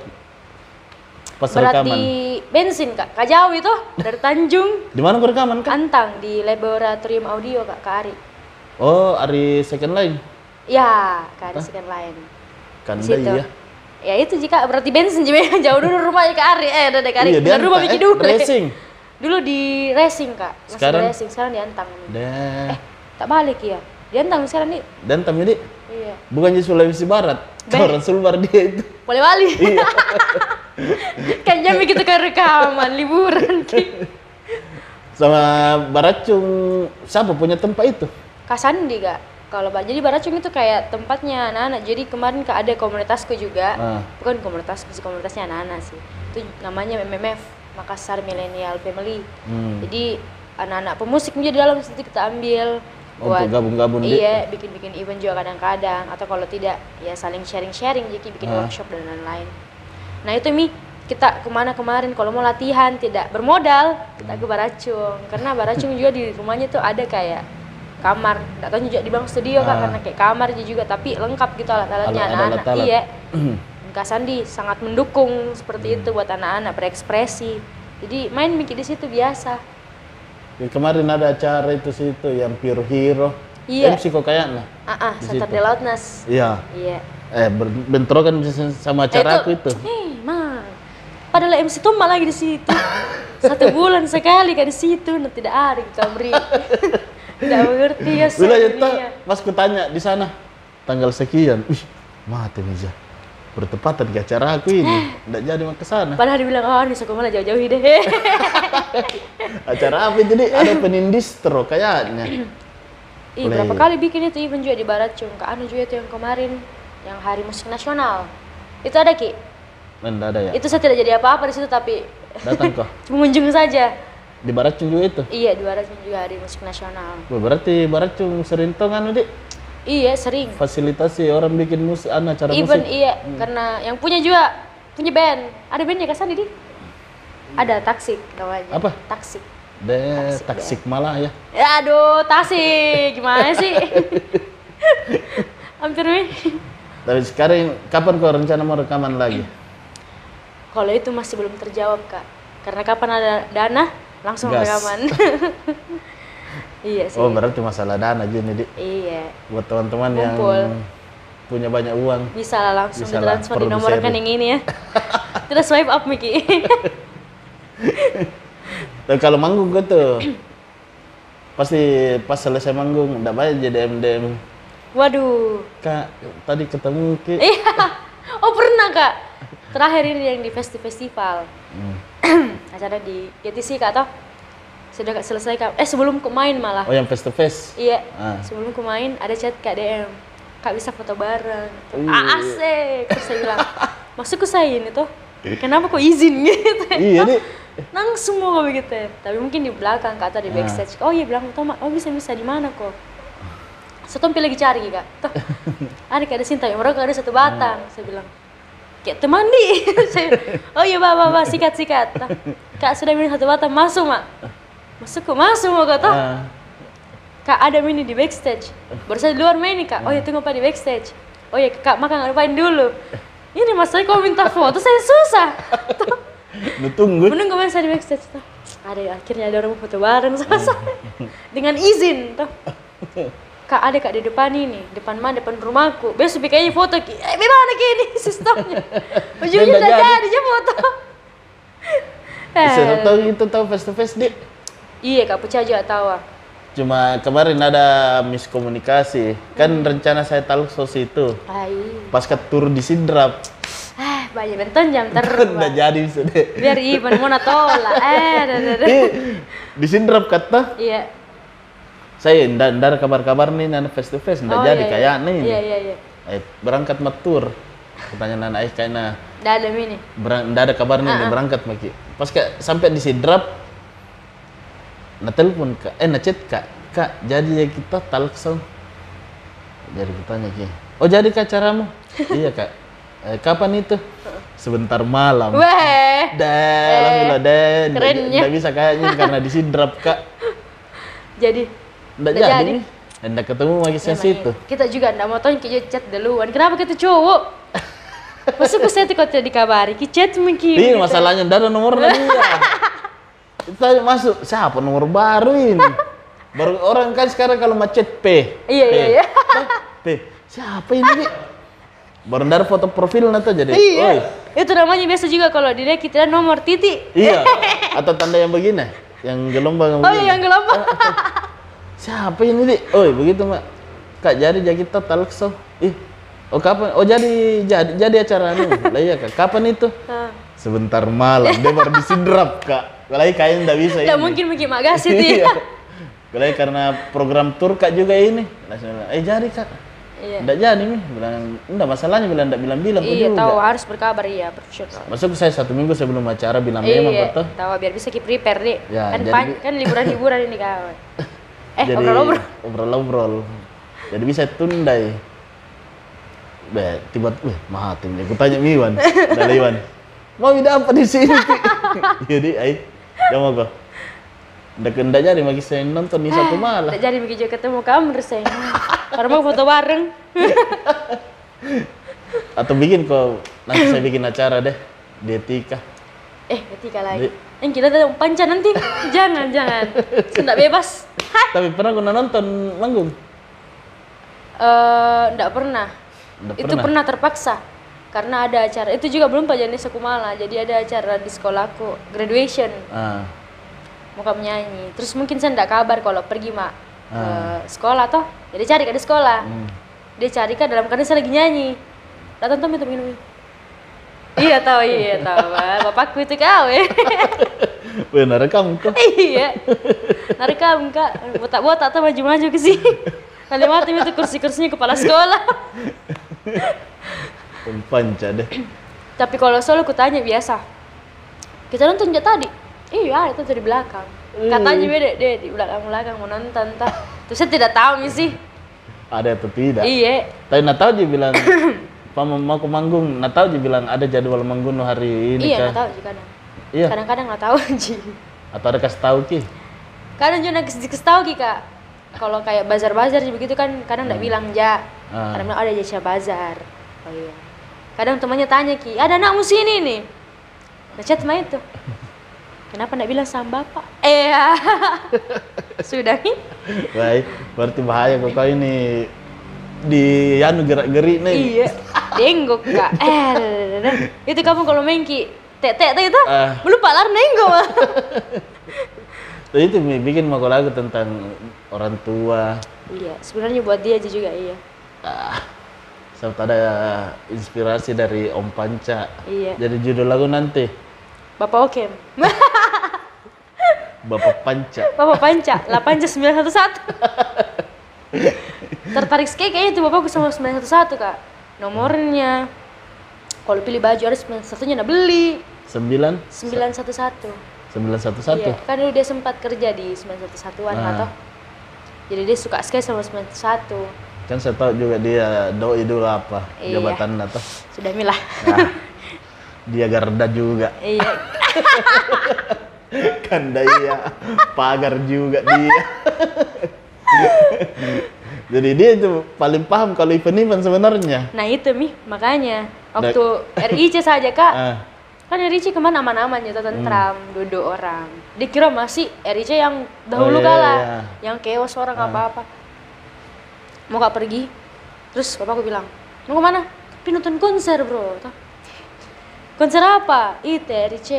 pas Berat rekaman? di bensin kak. Kak jauh itu dari Tanjung. (laughs) Di mana rekaman kan? Antang di laboratorium audio kak Kak Ari. Oh, hari second line. Ya, Kak Ari second line. Kan ya. Ya itu jika berarti bensin jadi (laughs) jauh dulu rumahnya Kak Ari. Eh, ada Kak Ari. Iya, rumah bikin eh, dulu. racing. Dulu di racing kak. Masih Sekarang? di racing. Sekarang di Antang. Eh, tak balik ya. Di Antang sekarang nih. Tam jadi Iya. bukan di Sulawesi Barat. Orang Sulbar dia itu. Boleh balik. (laughs) Iya. (laughs) kan jam kita ke rekaman liburan Ki. Sama Baracung siapa punya tempat itu? Kak Sandi kak kalau jadi Baracung itu kayak tempatnya anak-anak. Jadi kemarin kak ada komunitasku juga. Ah. bukan komunitasku sih komunitasnya anak-anak sih. Itu namanya MMF Makassar Millennial Family. Hmm. jadi anak-anak pemusik juga di dalam situ kita ambil Oh, untuk gabung-gabung di- iya bikin-bikin event juga kadang-kadang. Atau kalau tidak ya saling sharing-sharing jadi bikin Ah. workshop dan lain-lain. Nah itu mi kita ke mana kemarin? Kalau mau latihan tidak bermodal kita ke Baracung karena Baracung juga di rumahnya tuh ada kayak kamar nggak tahu juga di bang studio kak Ah. karena kayak kamar juga tapi lengkap gitu alat-alatnya Alat- anak-anak iya (clears throat) Kak Sandi sangat mendukung seperti itu buat anak-anak berekspresi jadi main mikir di situ biasa Ya, Kemarin ada acara itu situ yang Pure Hero. Iya. MC kok kayaknya. ah ah Di Saturday. Loudness Iya. iya Eh, bentrokan sama acara aku itu. Eh, mah. Padahal MC tuh malah lagi di situ. (laughs) Satu bulan sekali kan di situ, nah tidak ada kita beri. (laughs) tidak mengerti ya Bila dunia. itu pas ku tanya di sana tanggal sekian, wih, mati Miza. Bertepatan ke acara aku ini, tidak jadi mau ke sana. Padahal dibilang, oh ini sekolah malah jauh-jauh deh. (laughs) Acara apa jadi ada penindistro kayaknya. Ih, berapa kali bikin itu event juga di Barat Cung. Kak Anu juga itu yang kemarin, yang Hari Musik Nasional. Itu ada Ki. Tidak ada ya. Itu saya tidak jadi apa-apa di situ tapi Datang kok. (laughs) mengunjung saja. Di Barat juga itu. Iya, di Barat Cung juga Hari Musik Nasional. Berarti Barat Cung sering tong anu di Iya, sering. fasilitasi orang bikin musik, anu acara Even musik. iya, karena yang punya juga punya band. Ada bandnya kan di? Ada Taksik namanya. Apa? Taksik. Deh, taksik malah ya. Ya aduh, Tasik. Gimana sih? (laughs) Hampir nih. Tapi sekarang kapan kau rencana mau rekaman lagi? Kalau itu masih belum terjawab, Kak. Karena kapan ada dana, langsung Gas. rekaman. (laughs) iya sih. Oh, berarti masalah dana aja nih, Di. Iya. Buat teman-teman yang punya banyak uang. Bisa lah langsung Bisa lah, ditransfer di nomor rekening ini ya. (laughs) Tidak swipe up, Miki. Dan (laughs) kalau manggung gue tuh pasti pas selesai manggung enggak banyak jadi MDM. Waduh. Kak, tadi ketemu Ki. Iya. Oh pernah kak. Terakhir ini yang di festival. Hmm. (clears throat) Acara di GTC kak toh. Sudah kak selesai kak. Eh sebelum ku main malah. Oh, yang face to face. Iya. Ah. Sebelum ku main ada chat kak DM. Kak bisa foto bareng. Uh. Ah, asik. Terus saya bilang, maksudku saya ini tuh. Kenapa kok izin (laughs) gitu? iya, Di. Langsung mau begitu ya. Tapi mungkin di belakang kak atau di Ah. backstage. Oh iya bilang, Toma, oh bisa bisa di mana kok? Pilih lagi cari kak. Tuh, (laughs) ada kak ada Sinta, yang orang ada satu batang. Saya bilang, kayak teman di. (laughs) oh iya bapak bapak sikat sikat. Kak sudah minum satu batang masuk mak. Masuk kok masuk mau kata. Ah, Kak ada mini di backstage. Baru saya di luar main nih kak. Oh ya tunggu pak di backstage. Oh ya kak makan ngapain dulu. Ini mas saya kau minta foto saya susah. (laughs) Tuh, tunggu. menunggu mas saya di backstage. Tuh. Ada akhirnya ada orang mau foto bareng sama saya (laughs) dengan izin. Tuh. Kak ada kak di depan ini, depan mana depan rumahku. Besok kayaknya foto ki. Eh gimana ki ini (laughs) sistemnya? Ujungnya udah jadi. dia foto. (laughs) Saya Eh, tahu itu tahu face to face deh. Iya kak pecah juga tawa. Cuma kemarin ada miskomunikasi. Kan rencana saya talk sos itu. Ai. Pas ke tur di Sidrap. Eh banyak benton jam terbang. udah jadi sudah. biar Ivan mau natola eh (laughs) dah, dah, dah. Eh, di Sidrap kata iya saya ndak ndak ada kabar-kabar nih nana face to face ndak Oh, jadi iya, iya. kayak nih. iya iya iya Eh, berangkat matur. Pertanyaan nana Aik kayaknya dalam ini berang, ndak ada kabar nih dia berangkat maki. Pas ke, sampai di Sidrap na telepon kak, eh na chat kak, kak jadi ya kita talk song. Jadi kutanya ki, oh jadi kak caramu? (laughs) iya kak. Eh, kapan itu? Sebentar malam. weh Dah, alhamdulillah deh. Nggak bisa kayaknya karena di Sidrap kak. jadi Nggak Nggak jadi. jadi. Nggak ketemu lagi saya situ. kita juga ndak mau tahu kita chat duluan kenapa kita cowok Masuk ke saya kau tidak dikabari, ki chat mungkin. Iya masalahnya nggak ada nomornya dia. Kita masuk, siapa nomor baru ini? Baru orang kan sekarang kalau macet P. Iya, P. iya, iya. P. Siapa ini? Baru ntar foto profil nanti jadi. Iya. Oi. Itu namanya biasa juga kalau dilihat kita nomor titik. Iya. (laughs) Atau tanda yang begini, yang gelombang Oh begini. yang gelombang. Siapa ini, Di? Oi, begitu, Mak. Kak, jadi jadi kita talkshow. Ih. Oh, kapan? Oh, jadi jadi jadi acara ini. (laughs) Lah iya, Kak. Kapan itu? Hah. Sebentar malam, dia baru disidrap, Kak. Lagi kayaknya nggak bisa Nggak ini. mungkin bikin magasit (laughs) Iya. ya. Lagi karena program tur Kak juga ini. Langsung bilang, eh jadi, Kak. Iya. Nggak jadi nih. Bilang, enggak masalahnya bilang nggak bilang-bilang Iya, juga. tahu harus berkabar iya, profesional. Masuk saya satu minggu sebelum acara bilang memang Iya, betul. tahu biar bisa keep prepare deh. Ya, kan jadi- pan- kan liburan-liburan ini kawan. (laughs) Eh, Jadi obrol-obrol. Jadi bisa tunda ya. Be, tiba wih, mahatim ya. Kutanya Miwan, dari Iwan. Mau ida apa di sini? Pi?" (laughs) Jadi, ai, jangan kok. Ndak ndak jadi magi saya nonton di satu malah. Tak jadi begitu ketemu kamu saya. Karena mau foto bareng. (laughs) Atau bikin kok nanti saya bikin acara deh di Etika. Eh, ketika lagi. Yang kita tetap panca nanti. (laughs) jangan, jangan. Sudah bebas. Tapi pernah gua nonton manggung? Eh, enggak pernah. Ndak Itu pernah terpaksa. Karena ada acara, itu juga belum Pak Janis Kumala. Jadi ada acara di sekolahku, graduation, Ah, mau kamu nyanyi. Terus mungkin saya enggak kabar kalau pergi mak ke Ah. sekolah toh. Jadi cari ke di sekolah. hmm. Dia cari kan dalam keadaan saya lagi nyanyi. Datang tuh minta minum. Iya tahu iya tahu. Pak. Bapakku itu kau eh. (laughs) Benar kamu kok. iya. Narik kamu kak. Botak botak tuh maju maju ke sini. Kali mati itu kursi kursinya kepala sekolah. (laughs) Panca deh. Tapi kalau solo ku tanya biasa. Kita nonton aja tadi. Iya, itu di belakang. Katanya beda deh di belakang belakang mau nonton tah. Terus saya tidak tahu sih. Ada atau tidak? Iya. Tapi Natal dia bilang, (coughs) mau mau ke manggung, Natal dia bilang ada jadwal manggung hari ini Iya, nggak tahu sih kadang. Iya. Kadang-kadang nggak tahu (laughs) sih. Atau ada kasih tahu ki? Kadang juga kasih kasih tahu ki kak. Kalau kayak bazar-bazar sih begitu kan kadang nggak bilang ja. Ah. Kadang bilang ada jasa bazar. Oh iya. Kadang temannya tanya ki, ada anakmu sini nih. Ngechat mah itu. Kenapa nggak bilang sama bapak? Eh, (laughs) sudah nih. Baik, berarti bahaya kok ini di anu gerak-gerik nih. Iya, denggok kak. (laughs) Eh, itu kamu kalau main ki, tek itu, Ah. belum palar nenggok. (laughs) Jadi itu bikin mau lagu tentang orang tua. iya, sebenarnya buat dia aja juga iya. Ah, ada inspirasi dari Om Panca. Iya. Jadi judul lagu nanti Bapak Okem, (laughs) Bapak Panca. Bapak Panca, 8911. Tertarik sekali kayaknya itu bapakku sama 911 kak. Nomornya, kalau pilih baju harus 91 nya nah beli. Sembilan 911. sembilan satu satu. Iya, kan dulu dia sempat kerja di 911-an Ah. atau jadi dia suka sekali sama semester satu Kan saya tahu juga dia doi dulu apa Iya. jabatan atau sudah milah Nah, dia Garda juga. iya (laughs) kan iya pagar juga dia (laughs) jadi dia itu paling paham kalau event-event sebenarnya. Nah itu mi. Makanya waktu (laughs) RIC saja kak. Ah, kan RIC ke mana aman-aman ya tentram duduk orang. Dikira masih RIC yang dahulu Oh, iya, kala iya. yang chaos orang apa-apa. Mau kak pergi? Terus bapakku bilang mau ke mana? Tapi nonton konser bro. Konser apa? Itu RIC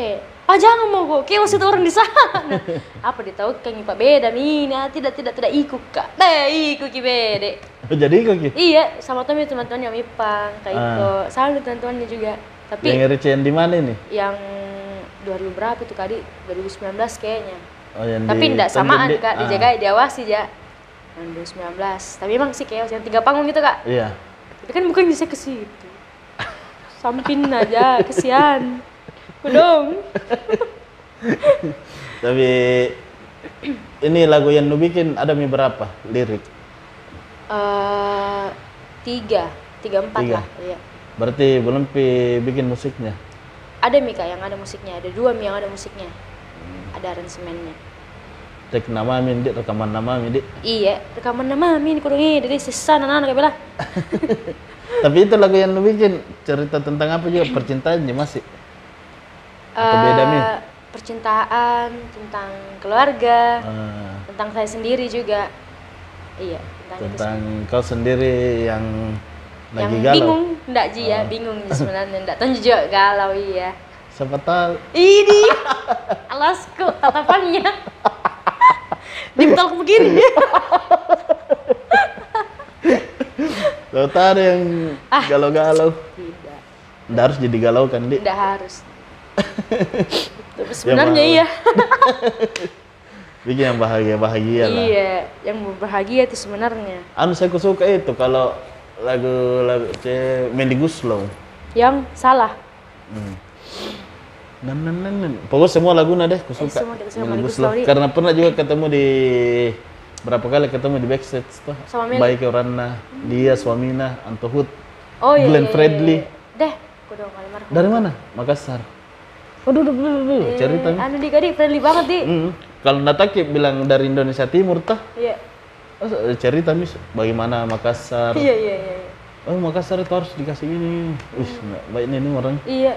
ah jangan mau kok chaos itu orang di sana. Apa ditahu kan pak beda ah, tidak tidak tidak. Ikut kak. Deh ikut ki bede. Jadi kok Ki? iya sama temen teman-teman yang Ipang kayak Ah. itu sama teman-temannya juga. Tapi yang RC yang di mana ini? yang 2000 berapa itu kali 2019 kayaknya. Oh yang tapi enggak Tanjung samaan Di- kak. Ah, dijaga diawasi ya yang 2019 tapi emang sih chaos yang tiga panggung gitu kak. Iya. Tapi kan bukan bisa ke situ. Samping aja kesian dong (laughs) tapi ini lagu yang lu bikin ada mi berapa lirik? Eh tiga. Tiga empat Tiga. lah iya. Berarti belum pi bikin musiknya? Ada Mika yang ada musiknya. Ada dua Mi yang ada musiknya. Hmm. ada aransemennya. Tek nama min di rekaman nama min di iya rekaman nama Mi kurang ini dari sisa anak kayak bela (laughs) tapi itu lagu yang lu bikin cerita tentang apa juga? (laughs) Percintaannya masih Beda, Mi? Eh, percintaan tentang keluarga Ah, tentang saya sendiri juga. Iya tentang, tentang kau sendiri yang yang lagi galau. bingung enggak Ji ya bingung (laughs) sebenarnya enggak tahu juga galau iya. Siapa tahu. Ini (laughs) alasku tatapannya (laughs) dipeluk begini. Tahu ada yang Ah. galau-galau. Tidak. Nggak harus jadi galau kan di tidak harus tapi sebenarnya mau. iya (laughs) bikin yang bahagia bahagia lah iya yang berbahagia itu sebenarnya anu saya suka itu kalau lagu lagu ce Mendy Guslow yang salah hmm. nan nan nan nan pokoknya semua aku Eh, suka semua kita suka Mendy Mendy Guslow Guslow, Di. karena pernah juga ketemu di berapa kali ketemu di backstage tuh Sama Meli. baik orangnya dia suamina Antohut oh iya Glenn iya, iya, Fredly. iya. deh aku dong dari mana Makassar waduh duh, duh, duh, duh, cerita eh, anu di kadi friendly banget di Hmm. Kalau Nataki bilang dari Indonesia Timur tah, iya oh, cerita mis bagaimana Makassar. iya iya iya iya. Oh Makassar itu harus dikasih ini. Wih, nggak baik ini, orang. iya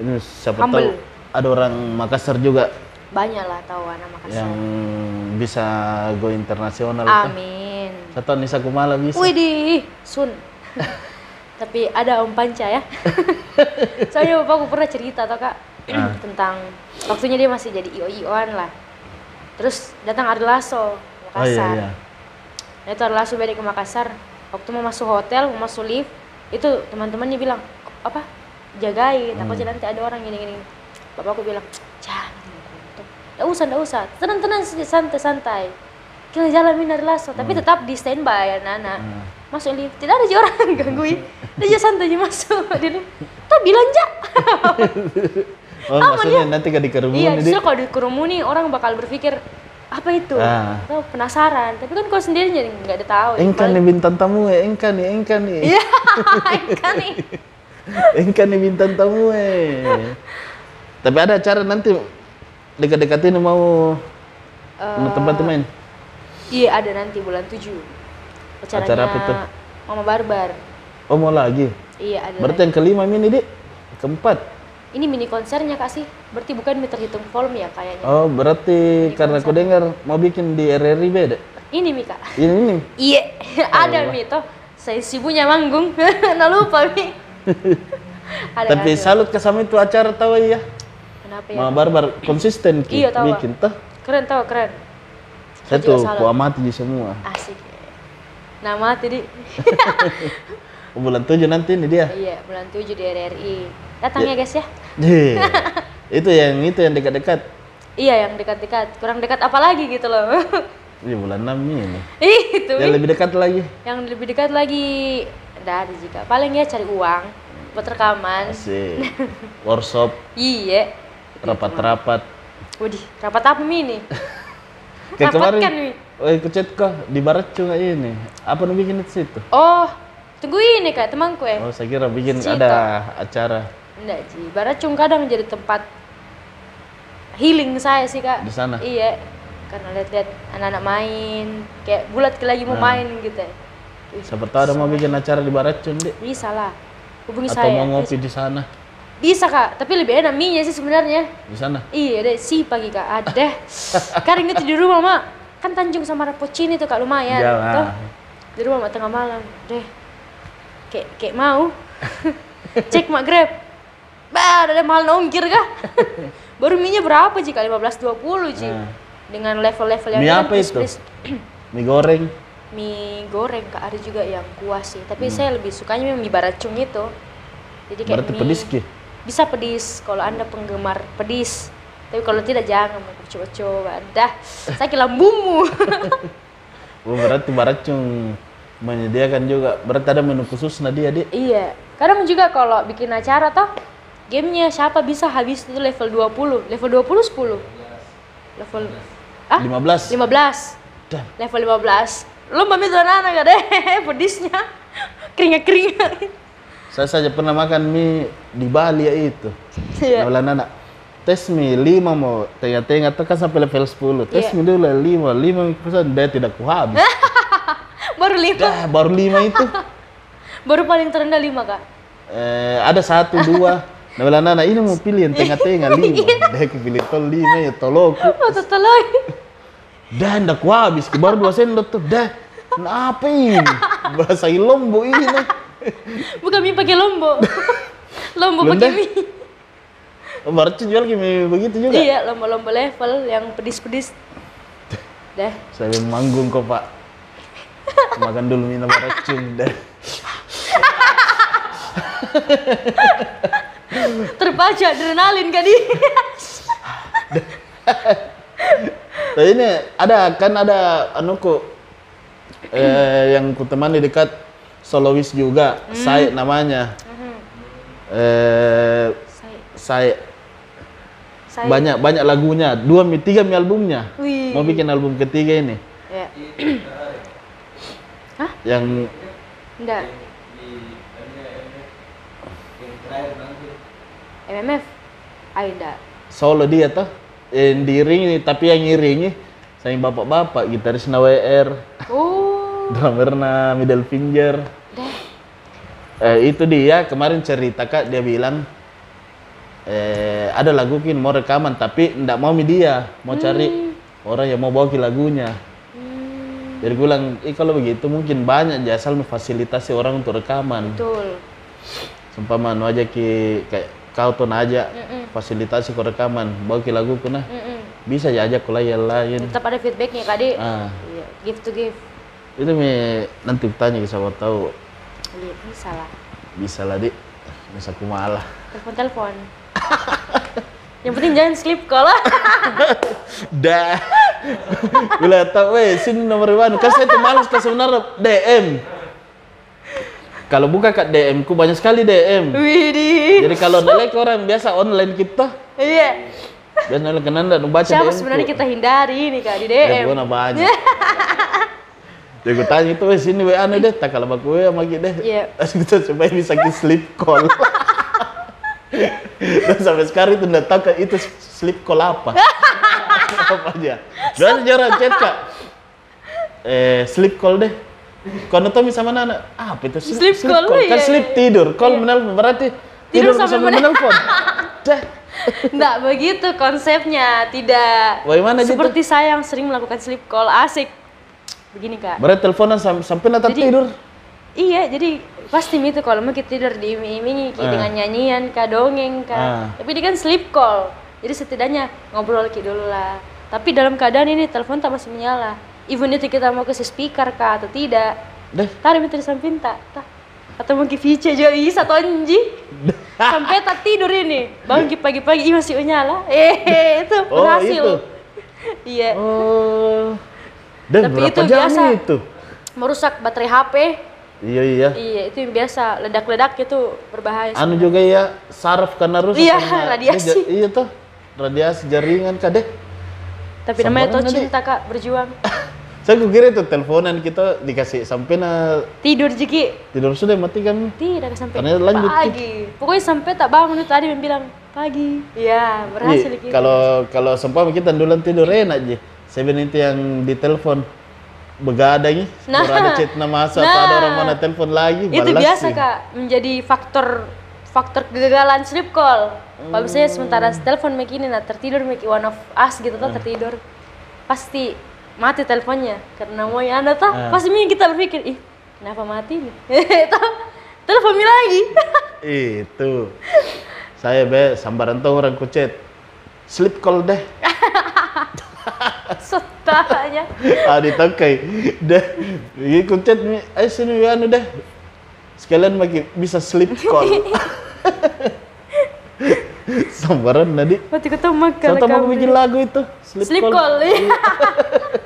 Ini siapa Humble. tahu ada orang Makassar juga banyak lah tahu anak Makassar yang bisa go internasional. amin Satu Nisa Kumala bisa. Widih, Sun. (laughs) Tapi ada Om Panca ya. (laughs) Soalnya bapakku pernah cerita tau kak Ah. (clears throat) tentang waktunya dia masih jadi io ioan lah. Terus datang Ari Lasso Oh iya Makassar. iya. Nah itu Ari Lasso balik ke Makassar. Waktu mau masuk hotel, mau masuk lift, itu teman-temannya bilang apa? Jagain, Hmm. takutnya nanti ada orang gini-gini. Bapakku bilang jangan. Tidak usah, tidak usah. Tenang-tenang saja, santai-santai. Kita jalanin Ari Lasso, tapi tetap di standby anak-anak Hmm. masuk lift tidak ada orang gangguin dia santai aja masuk (laughs) di lift tuh bilang ja (laughs) Oh maksudnya nanti gak dikerumunin iya justru kalau dikerumuni orang bakal berpikir apa itu Ah. Tuh, penasaran tapi kan kau sendiri jadi nggak ada tahu Engkan nih bintang tamu ya, engkan nih, engkan nih. iya (laughs) kan nih (laughs) Engkan nih bintang tamu eh. Tapi ada acara nanti dekat-dekat ini mau Eh, mau tempat main. iya ada nanti bulan 7 acaranya Acara apa tuh? Mama Barbar Oh mau lagi. iya ada Berarti yang kelima ini dik, keempat. Ini mini konsernya kak sih berarti bukan terhitung volume ya kayaknya Oh berarti karena aku dengar mau bikin di RRI beda. ini mi kak Ini ini. Iya, (laughs) ada Mi toh. Saya sibuknya manggung. (laughs) nah lupa Mi. (laughs) ada Tapi ada. salut ke sama itu acara tahu ya. Kenapa ya? Mama Barbar konsisten ki Iya, tahu. bikin tuh. Keren tau, keren. Saya tuh ku amati di semua. Asik. Nama tadi. Oh, bulan tujuh nanti ini dia. iya, bulan 7 di RRI. Datang ya guys ya. Dih. (laughs) itu yang itu yang dekat-dekat. Iya, yang dekat-dekat. Kurang dekat apa lagi gitu loh. (laughs) Iya bulan 6 ini. Ih, itu Yang lebih dekat lagi. Yang lebih dekat lagi ada jika. Paling ya cari uang buat rekaman. Asik. (laughs) Workshop, Iya. rapat-rapat. Waduh, rapat apa ini? Kayak kemarin kan? Oh, ikut chat kok di barat juga ini. Apa nih bikin itu situ? Oh, tunggu ini kak temanku ya. Oh, saya kira bikin Cita. ada acara Enggak Ji, Baracung kadang jadi tempat healing saya sih kak. di sana. Iya, karena lihat-lihat anak-anak main, kayak bulat lagi mau Nah. main gitu. ya. Siapa tahu ada mau bikin acara di barat Cun, Dik. Bisa lah, hubungi Atau saya. mau ngopi di sana. Bisa kak, tapi lebih enak mie sih sebenarnya. Di sana. Iya deh, si pagi kak ada. (laughs) Kadang itu di rumah mak, kan Tanjung sama Rapocini tuh kak lumayan. Iya, Tuh, di rumah mak tengah malam, deh. Kayak kayak mau. (laughs) Cek mak grab. Bah, ada mahal nongkir kah? (laughs) Baru mie berapa jika 15-20 Ji? Nah. Dengan level-level yang Mie apa itu? (clears throat) Mie goreng. mie goreng kak ada juga yang kuah sih tapi Hmm. saya lebih sukanya mie baracung itu jadi kayak Berarti mie- pedis ki. bisa pedis kalau anda penggemar pedis tapi kalau tidak jangan mau coba-coba dah sakit lambungmu Oh, berarti barat Cun menyediakan juga. Berarti ada menu khusus nah dia, iya kadang juga kalau bikin acara toh gamenya siapa bisa habis itu level 20 level 20 10 level ah 15. 15 Dah. level 15 lo mami tuh anak gak deh (laughs) pedisnya keringat keringat Saya saja pernah makan mie di Bali ya itu. Iya. Iya. anak tes mie 5 mau tengah-tengah tuh kan sampai level 10. Tes Iya. mie dulu 5, 5 pesan dia tidak ku habis. (laughs) baru lima Dah, baru 5 itu. (laughs) baru paling terendah lima kak Eh, ada satu dua. (laughs) Nah, bilang anak ini mau pilih yang tengah-tengah (laughs) lima. Dah aku pilih tol lima ya toloku. oh tolong Dah ndak ku habis. Baru dua sendok tuh. Dah. Kenapa ini? Bahasa Lombok ini. Nah. bukan mie pakai lombok lombok Belum pakai mie Oh, Baru jual gini begitu juga. iya lomba-lomba level yang pedis-pedis dah Saya manggung kok pak. Makan dulu minum racun. Dah. terpacu adrenalin kan dia Tapi ini ada kan ada anuku eh, yang ku temani dekat solois juga, Said namanya. Eh, saya Said saya banyak banyak lagunya, dua tiga mi albumnya. Wih. Mau bikin album ketiga ini, ya yang enggak. MMF enggak solo dia tuh, yang diiringi tapi yang ngiringi saya bapak-bapak gitaris na WR, oh. Drummer na middle finger. dah Eh, itu dia kemarin cerita kak dia bilang eh, ada lagu kin mau rekaman tapi ndak mau mi dia mau cari orang yang mau bawa lagunya. hmm, jadi gue bilang eh kalau begitu mungkin banyak aja asal memfasilitasi orang untuk rekaman. Betul. Seumpama nu aja ki kayak kau tuh aja Mm-mm. fasilitasi ke rekaman bawa ki lagu ku nah Mm-mm. bisa aja ajak ku yang lain. Tetap ada feedbacknya kak Di. ah. Iya give to give itu mi nanti tanya ke siapa tahu. Iya bisa lah. Bisa lah di bisa ku malah. Telepon telepon (laughs) yang penting jangan sleep call lah (laughs) Dah. Gue tau, weh, sini nomor mana? Kan saya tuh malas ke sebenarnya DM. Kalau buka ke DM ku banyak sekali DM. Widih Jadi kalau nilai ke orang biasa online kita, iya biasa nilai kenan dan baca siapa DM sebenarnya ku. kita hindari nih kak di Ya, DM gua na banyak. Jadi gue tanya itu, weh, sini weh anu deh, tak kalau baku weh sama deh. Iya. (laughs) Terus kita supaya bisa ke sleep call. (laughs) Dan sampai sekarang itu nggak tahu itu sleep call apa. apa aja. Dan jarang chat kak. Eh, sleep call deh. Kau tahu sama Nana, ah, apa itu Sleep call, Kan iya, sleep iya. tidur, call menelpon berarti tidur, Tidur menel- menelpon. (laughs) Dah. Nggak begitu konsepnya, tidak. Bagaimana gitu? Seperti saya yang sering melakukan sleep call, asik. Begini kak. Berarti teleponan sam- sampai nanti tidur. Iya, jadi pasti itu kalau mau kita tidur diiming-imingi Ah. dengan nyanyian kak, dongeng kak. Ah. Tapi dia kan sleep call. Jadi setidaknya ngobrol ki dulu lah. Tapi dalam keadaan ini telepon tak masih menyala. Even itu kita mau kasih speaker kak atau tidak. Deh. Tadi minta di samping tak? Atau mungkin VC juga bisa tonji. (laughs) Sampai tak tidur ini. Bangun pagi-pagi ih masih menyala. (laughs) Eh, itu Oh, berhasil. itu. (laughs) Iya. Oh. Dan Tapi berapa itu jam biasa. itu? Merusak baterai HP. Iya iya. Iya, itu yang biasa. Ledak-ledak itu berbahaya. Anu juga ya saraf karena rusak. Iya, karena- (laughs) radiasi. Iya tuh. Radiasi jaringan kade. Tapi namanya Sabaran tuh cinta kak, berjuang. (laughs) Saya kira itu teleponan kita dikasih sampai na Tidur Jiki. tidur sudah mati kan. Tidak sampai Karena lanjut, pagi. Pokoknya sampai tak bangun itu tadi bilang pagi. Iya, berhasil Iya, gitu. Kalau kalau sempama kita duluan tidur enak aja. Saya itu yang di telepon begadang Nah. ada chat nama atau Nah. ada orang mana telepon lagi, itu biasa sih. kak menjadi faktor faktor kegagalan sleep call. Kalau misalnya sementara Hmm. telepon begini nah tertidur make one of us gitu tuh tertidur pasti mati teleponnya karena mau yang ada tuh Ah. pasti kita berpikir ih kenapa mati nih (laughs) telepon lagi (laughs) Itu. Saya be sambaran tuh orang kucet. Sleep call deh. (laughs) (laughs) sotanya ah ditokai. Deh. Ini kucet nih. Ayo sini ya anu deh. Sekalian bagi bisa sleep call. (laughs) sambaran tadi. waktu ketemu makan Saya mau bikin lagu itu. Sleep, sleep call iya.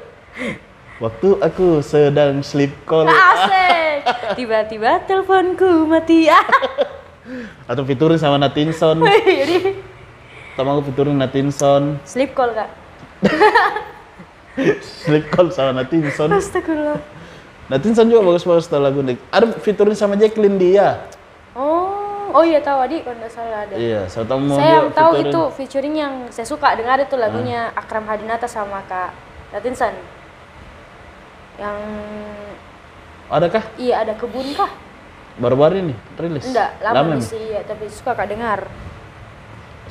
(laughs) Waktu aku sedang sleep call. asik tiba-tiba teleponku mati Atau fiturin sama Natinson. Sama aku fiturin Natinson. sleep call kak Sleep call sama Natinson. astagfirullah Natinson juga bagus-bagus tuh lagu nih. Ada fiturin sama Jacqueline dia. Oh, oh iya tahu adik kalau nggak salah ada. Iya, saya tahu mau saya yang tahu featuring. itu featuring yang saya suka dengar itu lagunya Akram Hadinata sama Kak Latinsan. Yang Adakah? iya ada kebun kah? Baru-baru ini rilis. Enggak, lama, nih. sih iya, tapi suka Kak dengar.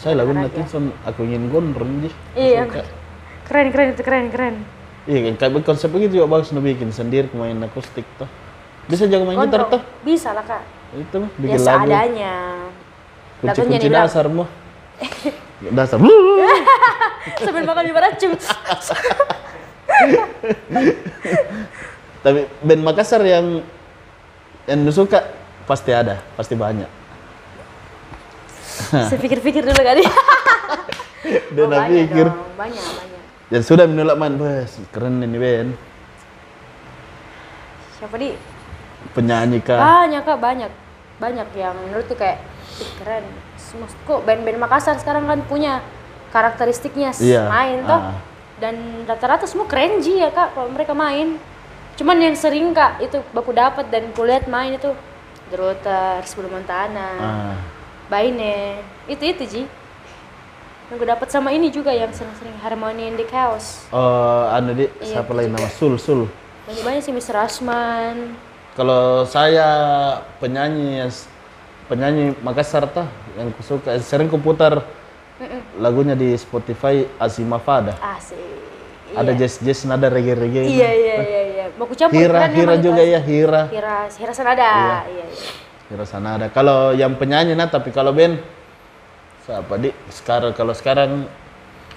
Saya lagu. Natinson aku ingin gondrong sih. Iya, Suka. Keren keren itu keren keren. Iya, kan kayak konsep begitu juga bagus nu bikin sendiri main akustik tuh. Bisa jago main gitar tuh. Bisa lah Kak. Itu mah Ya bikin lagu. seadanya. Kunci-kunci dibilang. dasar mah. (laughs) dasar. Sambil makan di baracung. (laughs) Tapi band Makassar yang yang suka pasti ada, pasti banyak. saya pikir-pikir dulu kali. (laughs) Dan oh, aku banyak pikir dong, banyak banyak. Dan sudah menolak man, bos keren ini band. Siapa di? Penyanyi kah? Banyak kak, banyak. Banyak yang menurutku kayak "Ih, keren. Maksudku band-band Makassar sekarang kan punya karakteristiknya Iya, main toh. ah. Dan rata-rata semua keren ji ya kak kalau mereka main. Cuman yang sering kak itu baku dapat dan kulihat main itu The Rotters, Blue Montana, Ah. Baine, itu itu ji. Yang gue dapat sama ini juga yang sering-sering Harmony in the Chaos. Oh, anu di Iya, siapa lagi nama Sul Sul. Banyak banyak sih Mr. Rasman. Kalau saya penyanyi penyanyi Makassar tuh yang kusuka sering kuputar lagunya di Spotify Azima Fada. Asik. Ada jazz jazz nada reggae reggae. Iya iya iya iya. Mau kucampur Hira Hira juga ya Hira. Hira Hira Sanada. Iya iya. Hira sana ada. Kalau yang penyanyi nah tapi kalau band siapa di sekarang kalau sekarang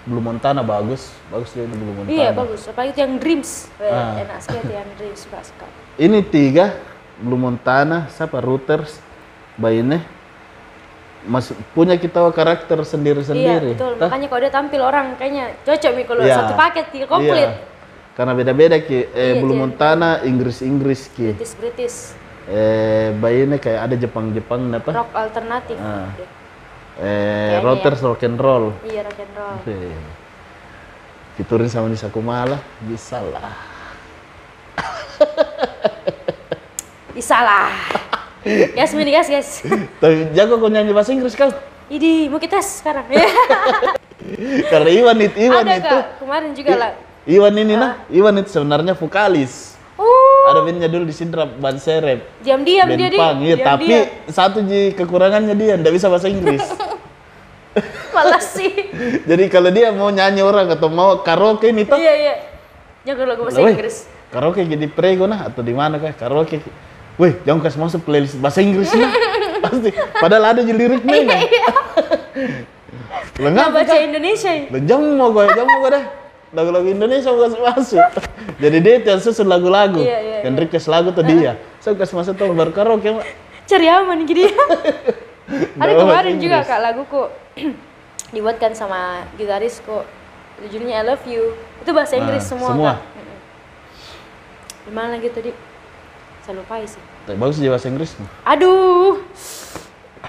Blue Montana bagus bagus dia Blue Montana. Iya bagus. Apalagi itu yang Dreams. Ah. Enak sekali yang Dreams suka. Ini tiga Blue Montana, siapa Reuters, Baine, mas punya kita karakter Iya sendiri-sendiri. betul. Tah? Makanya kalau dia tampil orang kayaknya cocok nih kalau Iya. satu paket tiga komplit. Iya. Karena beda-beda ki. Eh, Iya, Blue iya. Montana Inggris-Inggris ki. British British. Eh, Baine kayak ada Jepang-Jepang apa? Rock alternatif. Ah. Oke. Eh, Kayaknya Reuters rock and roll. Iya rock and roll. Oke. Fiturin sama Nisa Kumala, bisa lah. (laughs) Isalah. Yes, mini guys, guys. (laughs) Tapi jago kau nyanyi bahasa Inggris kau? Idi, mau kita sekarang. (laughs) Karena Iwan itu, Iwan Ada itu. kak, kemarin juga lah. Iwan ini nah, Iwan itu sebenarnya vokalis. Oh, Ada bandnya dulu di sini rap ban serep. diam-diam dia di. iya, tapi diam-diam. satu ji kekurangannya dia ndak bisa bahasa Inggris. (laughs) malas sih. Jadi kalau dia mau nyanyi orang atau mau karaoke ini tuh, Iya iya. Jangan lagu bahasa Inggris. Karaoke di prego nah atau di mana kah karaoke. Wih, jangan kasih masuk playlist bahasa Inggris nah. (laughs) Pasti. Padahal ada di liriknya. Iya nah. iya. Ngapa baca? Indonesia. jangan mau gue, jangan mau gue dah. Lagu-lagu Indonesia kasih masuk. (laughs) Jadi dia yang susun lagu-lagu. Iya, iya, yang request lagu tuh dia. Saya kasih masuk tuh baru karaoke. Cari aman gitu ya. Ada kemarin juga kak laguku (clears throat) dibuatkan sama gitarisku. Judulnya I Love You. Itu bahasa Inggris Ah, semua, semua? Mm-mm. Gimana lagi tadi? Saya lupa sih. Tapi bagus di bahasa Inggris. Aduh.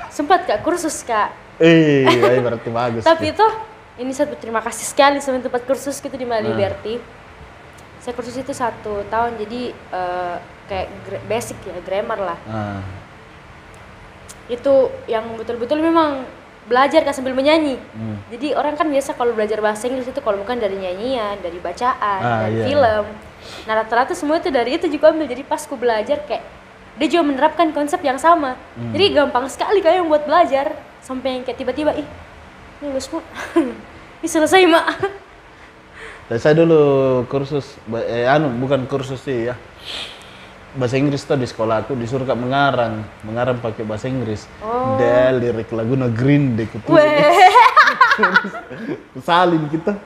Sempat kak kursus kak. Eh, iya, berarti bagus. (laughs) Tapi itu ini saya berterima kasih sekali sama tempat kursus gitu di. Mali Liberty. saya kursus itu satu tahun jadi eh, kayak basic ya grammar lah Ah. itu yang betul-betul memang belajar kan sambil menyanyi Hmm. jadi orang kan biasa kalau belajar bahasa Inggris itu kalau bukan dari nyanyian dari bacaan Ah, dari iya. film nah rata-rata semua itu dari itu juga ambil jadi pas ku belajar kayak dia juga menerapkan konsep yang sama Hmm. jadi gampang sekali kayak yang buat belajar sampai yang kayak tiba-tiba ih ini lulus mak (laughs) ini selesai mak Dan saya dulu kursus, eh, anu bukan kursus sih ya. Bahasa Inggris tuh di sekolah aku disuruh kak mengarang, mengarang pakai bahasa Inggris. Oh. Del lirik lagu na Green Day kutu. Weh, (laughs) Salin kita.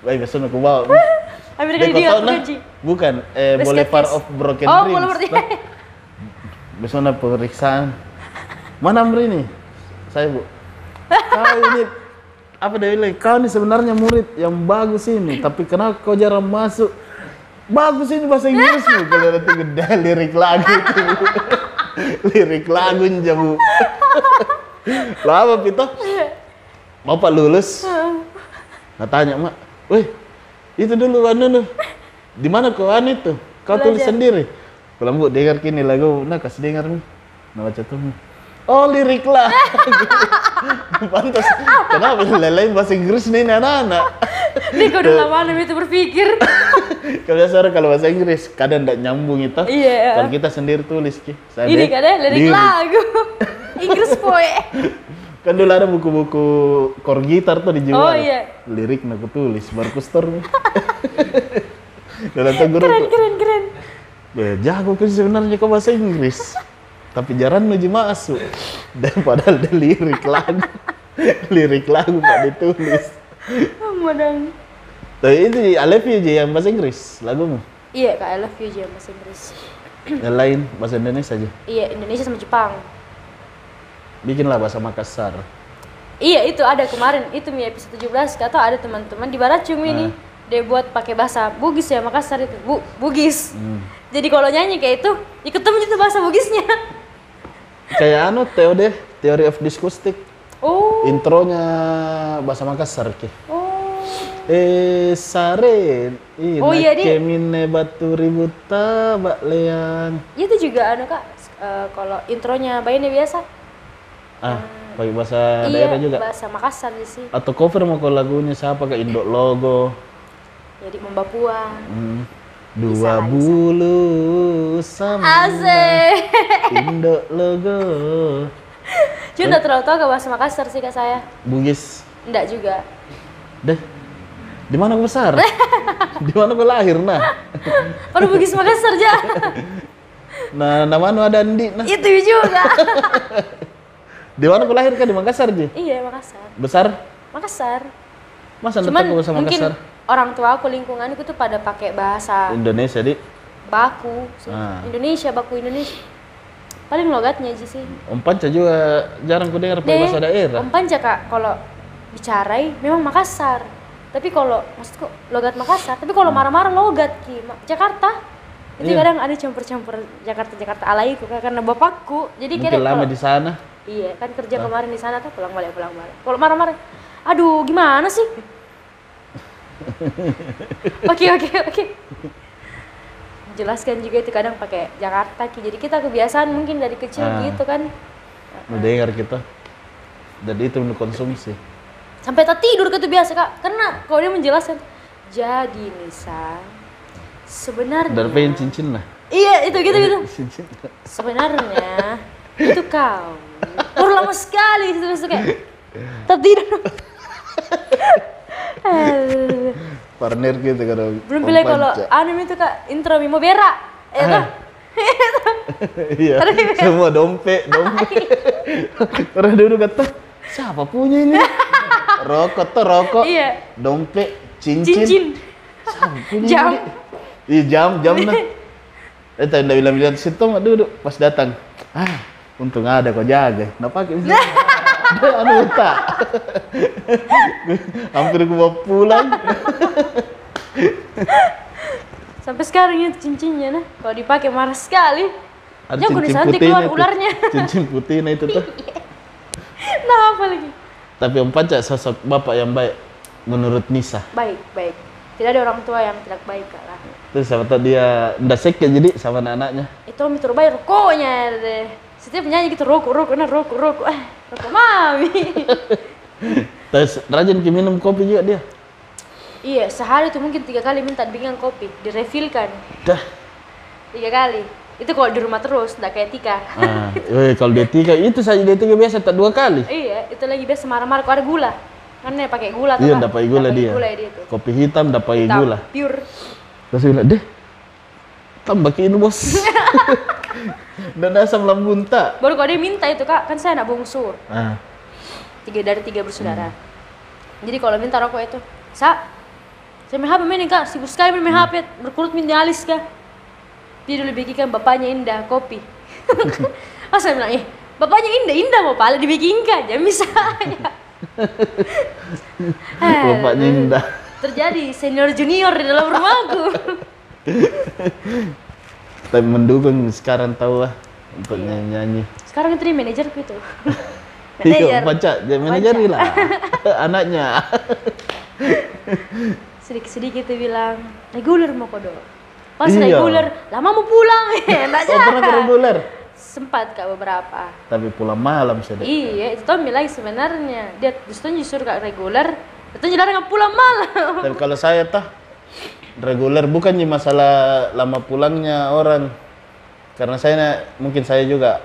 Baik, besok aku bawa. Amerika Dek, dia nah? Bukan, eh, Boulevard Case. of Broken Oh, Dreams. Iya. Nah, Besok pemeriksaan. Mana Amri ini? Saya bu. Kau ini apa dia bilang? Kau ini sebenarnya murid yang bagus ini, tapi kenapa kau jarang masuk? Bagus ini bahasa Inggrismu. Kalau nanti gede lirik lagu itu. lirik lagu jamu. Lama Pito. Bapak lulus. Nah tanya mak, weh itu dulu anu nu, di mana kau anu itu? Kau tulis sendiri? Kalau bu dengar kini lagu, nah kasih dengar nih. Nah baca tuh. Oh lirik lah. (laughs) Pantas. Kenapa lelain bahasa Inggris nih anak-anak? Ini kau udah lama nih itu berpikir. (laughs) Kalau kalau bahasa Inggris kadang tidak nyambung itu. Iya. Kalau kita sendiri tulis ki. Ini ya lirik lagu. (laughs) Inggris poe. Kan dulu ada buku-buku core gitar tuh Oh, dijual. iya. Lirik aku tulis, baru ku store nih. Dalam tuh guru Keren keren keren. Ya, jago kan sebenarnya kau bahasa Inggris. Tapi jarang menuju masuk. Dan padahal dia lirik lagu. lirik lagu pak ditulis. Madang. Tapi itu I love you Ji, yang bahasa Inggris lagumu. Iya kak I love you aja bahasa Inggris. Yang lain bahasa Indonesia aja. Iya Indonesia sama Jepang. Bikinlah bahasa Makassar. Iya itu ada kemarin itu mi episode 17 kata ada teman-teman di Baracung ini dia buat pakai bahasa Bugis ya Makassar itu Bu, Bugis. Hmm. Jadi kalau nyanyi kayak itu, ya ketemu itu bahasa Bugisnya. Kayak anu teori teori of diskustik. Oh, Intronya bahasa Makassar ki. oh. Eh sare, Oh, iya, kemine batu ributa bak leang. Itu juga anu kak, eh, kalau intronya bayarnya biasa. Ah, pakai bahasa daerah iya, juga. bahasa Makassar sih. Atau cover mau kalau lagunya siapa ke Indo Logo. Jadi Membapua. Hmm. Bisa Dua bisa. bulu sama Asik. Indo Logo. Cuma nggak terlalu tahu ke bahasa Makassar sih kak saya. Bugis. Enggak juga. Deh. Di mana kau besar? (laughs) Di mana kau lahir nah? Pada Bugis Makassar aja. (laughs) Nah, nama anu ada Andi nah. itu juga. (laughs) Di mana kau lahir kan di Makassar Ji? iya Makassar. Besar? Makassar. Masa Cuman nonton bahasa mungkin Makassar? orang tua aku lingkungan itu pada pakai bahasa Indonesia di. baku sih. Ah. Indonesia baku Indonesia. Paling logatnya aja sih. Om Panca juga jarang ku dengar pakai bahasa daerah. Om Panca kak, kalau bicarai memang Makassar. Tapi kalau maksudku logat Makassar, tapi kalau marah-marah logat ki Jakarta. Itu Hmm. Iya. kadang ada campur-campur Jakarta Jakarta alaiku Kak, karena bapakku. Jadi Mungkin kira lama di sana. Iya, kan kerja kemarin di sana tuh pulang balik pulang balik. Kalau marah-marah, aduh gimana sih? (laughs) Oke oke oke. Jelaskan juga itu kadang pakai Jakarta ki. Jadi kita kebiasaan mungkin dari kecil Ah. gitu kan. Mendengar kita. Dan itu konsumsi. Sampai tak tidur gitu biasa kak. Karena kalau dia menjelaskan, jadi Nisa sebenarnya. Dan pengen cincin lah. Iya itu gitu gitu. (laughs) Cincin. Sebenarnya itu kau. Baru lama sekali itu kayak tak tidur. Aduh. (laughs) Partner gitu kalau Belum pilih kalau anime itu kak intro Mimo Bera. Ya toh? (laughs) iya, semua dompet, dompet. Orang dulu kata, siapa punya ini? (laughs) rokok tuh rokok, Iya. dompet, cincin. Cincin. Jam. ini? Iya jam, jam nah. Eh tadi udah bilang-bilang situ nggak duduk pas datang. Ah, untung ada kau jaga. Nggak pakai (laughs) anu tak. (laughs) Hampir gua pulang. Sampai sekarang itu cincinnya nah. Kalau dipakai marah sekali. Ada aku disanti putihnya keluar itu. ularnya. (laughs) Cincin putih nah itu tuh. Nah apa lagi? Tapi Om Panca sosok bapak yang baik menurut Nisa. Baik, baik. Tidak ada orang tua yang tidak baik kak lah. Terus tahu dia udah jadi sama anak-anaknya. itu Tommy terbayar rokoknya deh setiap nyanyi gitu rokok rokok nah rokok rokok eh rokok mami (laughs) Terus rajin ke minum kopi juga dia. iya sehari tuh mungkin tiga kali minta dibikin kopi direfilkan Dah. tiga kali itu kalau di rumah terus nggak kayak Tika Ah, eh, (laughs) kalau dia tiga itu saja dia tiga biasa tak dua kali. iya itu lagi biasa marah-marah kok ada gula kan dia pakai gula Iya, pakai gula pakai dia. gula ya dia Kopi hitam Hitam, gula. pure Terus bilang, deh, tambah ini bos. (laughs) Dan asam lambung tak. baru kalau dia minta itu kak. Kan saya anak bungsu. Ah, tiga dari tiga bersaudara. Jadi kalau minta rokok itu sa saya main HP main kak. Sibuk sekali main HP berkurut minta alis kak. Dia dulu bikinkan bapaknya indah kopi. (laughs) (laughs) Oh saya bilang eh bapaknya indah indah mau pala dibikinkan jangan bisa. Bapaknya indah. terjadi senior junior di dalam rumahku Tapi mendukung sekarang tahu lah untuk nyanyi-nyanyi. sekarang itu dia manajerku itu Iya, (laughs) manajer baca, dia manajer lah. (laughs) Anaknya. sedikit-sedikit dia bilang reguler mau kodo pas Iya. reguler lama mau pulang (laughs) enak Oh, pernah ke reguler? sempat kak beberapa Tapi pulang malam sudah. iya itu Tommy lagi sebenarnya dia justru justru kak reguler itu jarang pulang malam Tapi kalau saya tah reguler bukan nih masalah lama pulangnya orang. Karena saya mungkin saya juga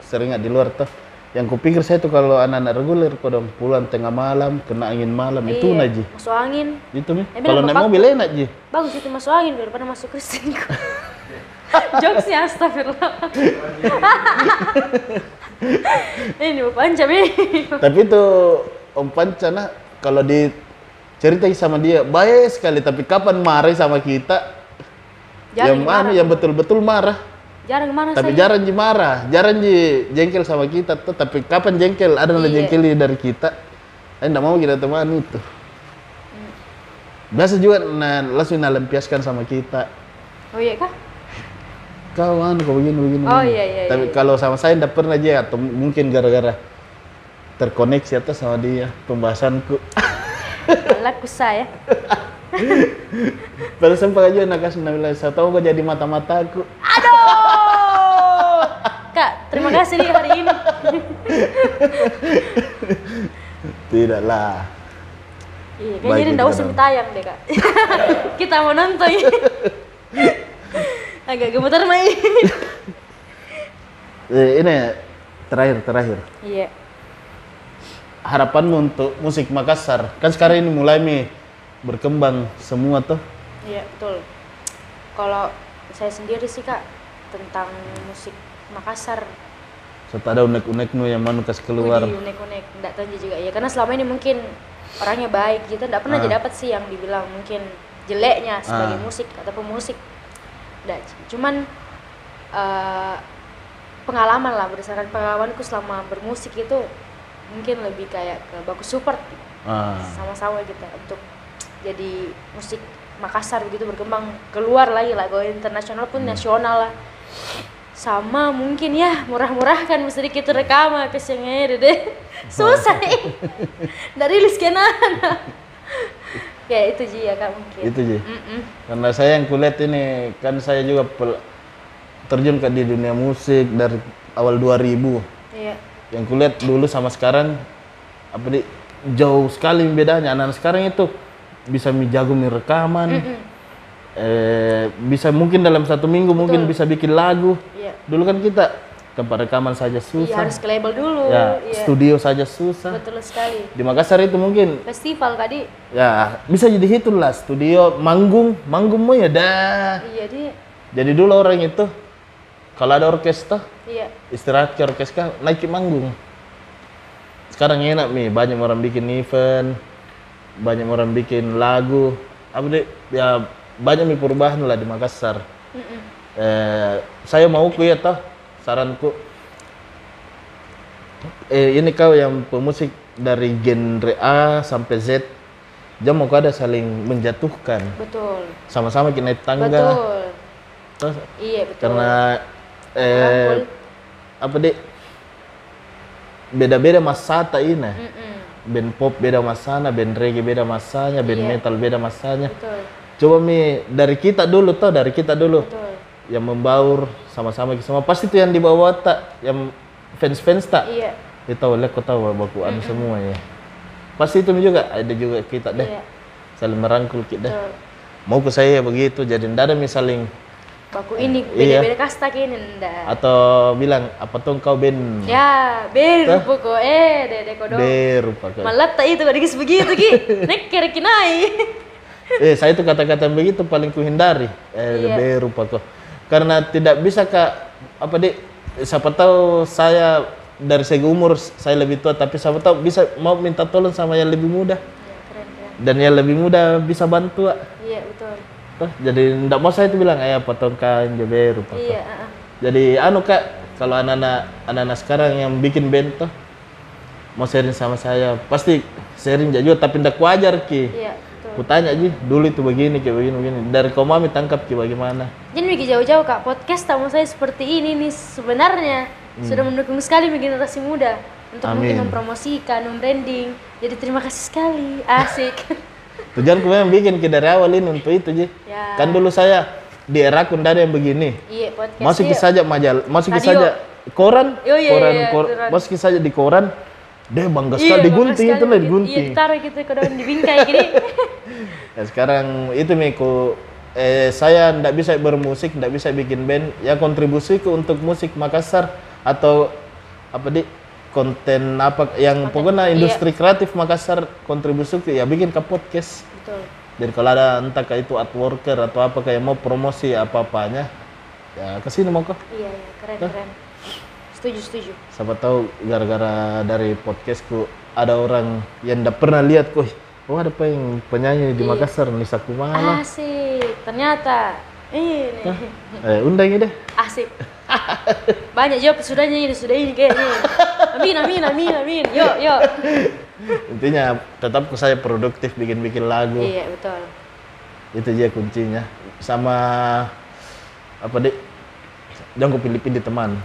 sering di luar tuh. Yang kupikir saya tuh kalau anak-anak reguler kodong pulang tengah malam kena angin malam itu Iya, naji. masuk angin Itu nih. Eh, Kalau naik mobil enak ji. bagus itu masuk angin daripada masuk Kristen (laughs) jokesnya astagfirullah (laughs) ini bapak ancam ini Tapi itu Om Panca nah, kalau diceritain sama dia baik sekali tapi kapan marah sama kita? Yang jarang mana yang betul-betul marah? Jarang mana tapi saya. jarang ji marah jarang ji jengkel sama kita tuh tapi kapan jengkel? Ada yang Iya. jengkel dari kita. Saya enggak mau kita teman itu. Biasa juga nah, langsung nalempiaskan sama kita. Oh iya kah? Kawan kau begini begini Oh, begini." iya, iya, tapi iya. kalau sama saya enggak pernah aja atau mungkin gara-gara terkoneksi atau sama dia pembahasanku (laughs) laku saya (laughs) Baru sempat aja nak kasih bilang, saya tahu kau jadi mata-mataku. aduh! (laughs) Kak terima kasih nih hari ini. (laughs) Tidaklah. iya kayaknya ini nggak kita usah tayang deh kak. Kita mau nonton agak gemetar main Eh, ini terakhir terakhir. iya Harapanmu untuk musik Makassar? Kan sekarang ini mulai nih berkembang semua tuh. Iya betul. Kalau saya sendiri sih kak tentang musik Makassar, Serta ada unek-unek nu yang manu kasih keluar. Unek-unek, nggak tahu juga ya. Karena selama ini mungkin orangnya baik, kita nggak pernah Ah. jadi dapat sih yang dibilang mungkin jeleknya sebagai Ah. musik ataupun musik. Nggak, cuman eh, pengalaman lah berdasarkan pengalamanku selama bermusik itu mungkin lebih kayak ke bagus support Ah, sama-sama kita untuk jadi musik Makassar begitu berkembang keluar lagi lah go internasional pun nasional lah. Sama mungkin ya murah-murahkan sedikit rekaman kesengnya deh. (laughs) Susah dari rilis kena. (laughs) Ya itu ji ya kak mungkin. Itu sih. Mm-mm. Karena saya yang kulihat ini kan saya juga pel- terjun ke di dunia musik dari awal 2000. iya Yang kulihat dulu sama sekarang apa di jauh sekali bedanya. Anak-anak sekarang itu bisa jago rekaman. Eh, bisa mungkin dalam satu minggu mungkin bisa bikin lagu. iya Dulu kan kita tempat rekaman saja iya susah. harus ke label dulu ya, iya studio saja susah. betul sekali Di Makassar itu mungkin festival kadi ya bisa jadi hitung lah studio manggung manggungmu ya dah. iya di Jadi dulu orang itu kalau ada orkestra iya istirahat ke orkestra naik ke manggung. Sekarang enak nih banyak orang bikin event, banyak orang bikin lagu. Apa deh ya banyak nih perubahan lah di Makassar. Mm-mm. Eh, saya mau ku ya toh saranku. Eh, ini kau yang pemusik dari genre A sampai Z, jangan mau ada saling menjatuhkan. betul Sama-sama kita naik tangga. betul Toh, iya betul karena eh apa deh beda-beda masata ini Mm-mm. band pop beda masanya band reggae beda masanya band Iya. metal beda masanya. Betul. Coba mi dari kita dulu toh, dari kita dulu. Betul. Yang membaur sama-sama semua. Pasti itu yang di bawah tak? Yang fans-fans tak? Iya. Kita oleh kau tahu baku anu semua ya. Pasti itu juga ada juga kita deh. Iya. Saling merangkul kita betul. Mau ke saya begitu jadi ndak ada misalnya baku ini Iya. beda-beda kasta kini ndak atau bilang apa tuh kau ben? Ya beru pokok eh dede kodong berupa kau malah tak itu kadang begitu ki. (laughs) Nek kira kinai eh saya itu kata-kata begitu paling kuhindari eh Iya. karena tidak bisa kak. Apa dek siapa tahu saya dari segi umur saya lebih tua. Tapi siapa tahu bisa mau minta tolong sama yang lebih muda. Iya, keren keren. Dan yang lebih muda bisa bantu iya betul Tuh, jadi ndak mau saya itu bilang ayah potongkan jeber rupa iya ah, ah. jadi anu kak kalau anak-anak anak-anak sekarang yang bikin band tuh mau sharing sama saya pasti sharing juga tapi ndak wajar ki iya betul kutanya aja dulu itu begini kayak begini begini dari kau mami tangkap ki bagaimana jadi mikir jauh-jauh kak podcast tamu saya seperti ini nih sebenarnya sudah mendukung sekali generasi muda untuk mungkin Amin. mempromosikan, membranding. Jadi terima kasih sekali, asik. (laughs) tujuan ku memang bikin ki dari awal ini untuk itu ji ya, kan dulu saya di era ku ndak ada yang begini iya podcast. masih iya. saja majal masih ki Radio. saja koran Oh, iya, koran, iya, kor- koran. saja di koran deh bangga Iya, sekali bangga digunting itu lah digunting Iya, ditaruh gitu ke daun dibingkai gini. (laughs) Ya, sekarang itu Miko, eh, saya ndak bisa bermusik, ndak bisa bikin band. Ya kontribusiku untuk musik Makassar atau apa di konten apa yang pokoknya industri kreatif Makassar kontribusiku ya bikin ke podcast. Betul. Jadi kalau ada entah kayak itu art worker atau apa kayak mau promosi apa apanya, ya ke sini mau kok. Iya, iya, keren, keren. Setuju, setuju. Siapa tahu gara-gara dari podcastku ada orang yang ndak pernah lihat kok. Oh ada apa yang penyanyi di Makassar, Nisa Kumala. Asik. Ternyata ini Eh, undang deh. asik. Banyak jawab sudah ini, sudah ini kayaknya. (laughs) Amin, amin, amin, amin. Yuk, yuk. (laughs) Intinya tetap saya produktif bikin-bikin lagu. Iya, betul. Itu aja kuncinya. Sama apa deh? Jangan pilih-pilih teman.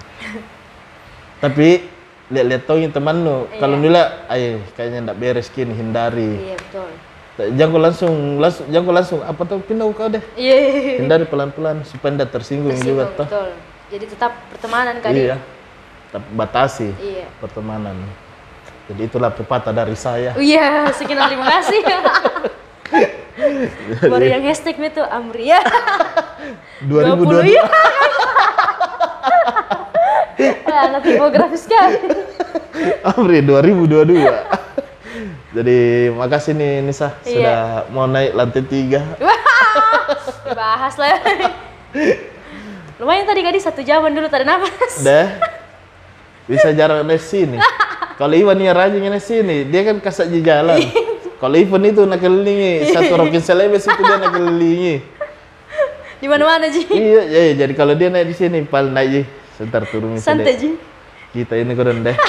(laughs) Tapi lihat-lihat tau teman lu. Kalau nila, ay kayaknya ndak beres kini hindari. Iya, betul. Jangan langsung, langsung jangan langsung apa tuh pindah kau deh. Iya, iya, iya. Hindari pelan-pelan supaya ndak tersinggung, juga Tersinggung, toh. betul. Jadi tetap pertemanan kali. Iya. Batasi Iya. pertemanan. Jadi itulah pepatah dari saya. Oh Iya, sekian terima kasih. (laughs) Baru yang hashtag itu Amria. 2022. iya. Wah, anak tipografis kan. Amri 2022. Jadi makasih nih Nisa Iya. sudah mau naik lantai tiga. Dibahas lah. Lumayan tadi gadis satu jaman dulu tadi nafas. Dah. Bisa jarak dari sini. Kalau Iwan yang rajin dari sini, dia kan kasat di jalan. Kalau Ivan itu nak kelilingi satu rokin selebes itu dia nak kelilingi. Di mana-mana Ji. iya, iya, iya. jadi kalau dia naik di sini, paling naik ji. Sebentar turun Santai Ji. Kita ini kurang deh. (laughs)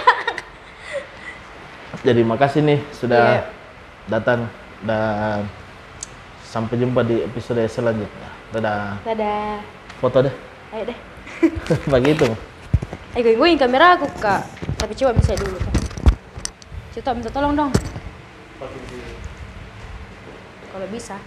Jadi makasih nih sudah Iya. datang dan sampai jumpa di episode selanjutnya. Dadah. Dadah. Foto deh. Ayo deh. (laughs) Begitu. Ayo goyang-goyang kamera aku kak. Tapi coba bisa dulu kak. Coba minta tolong dong. Kalau bisa.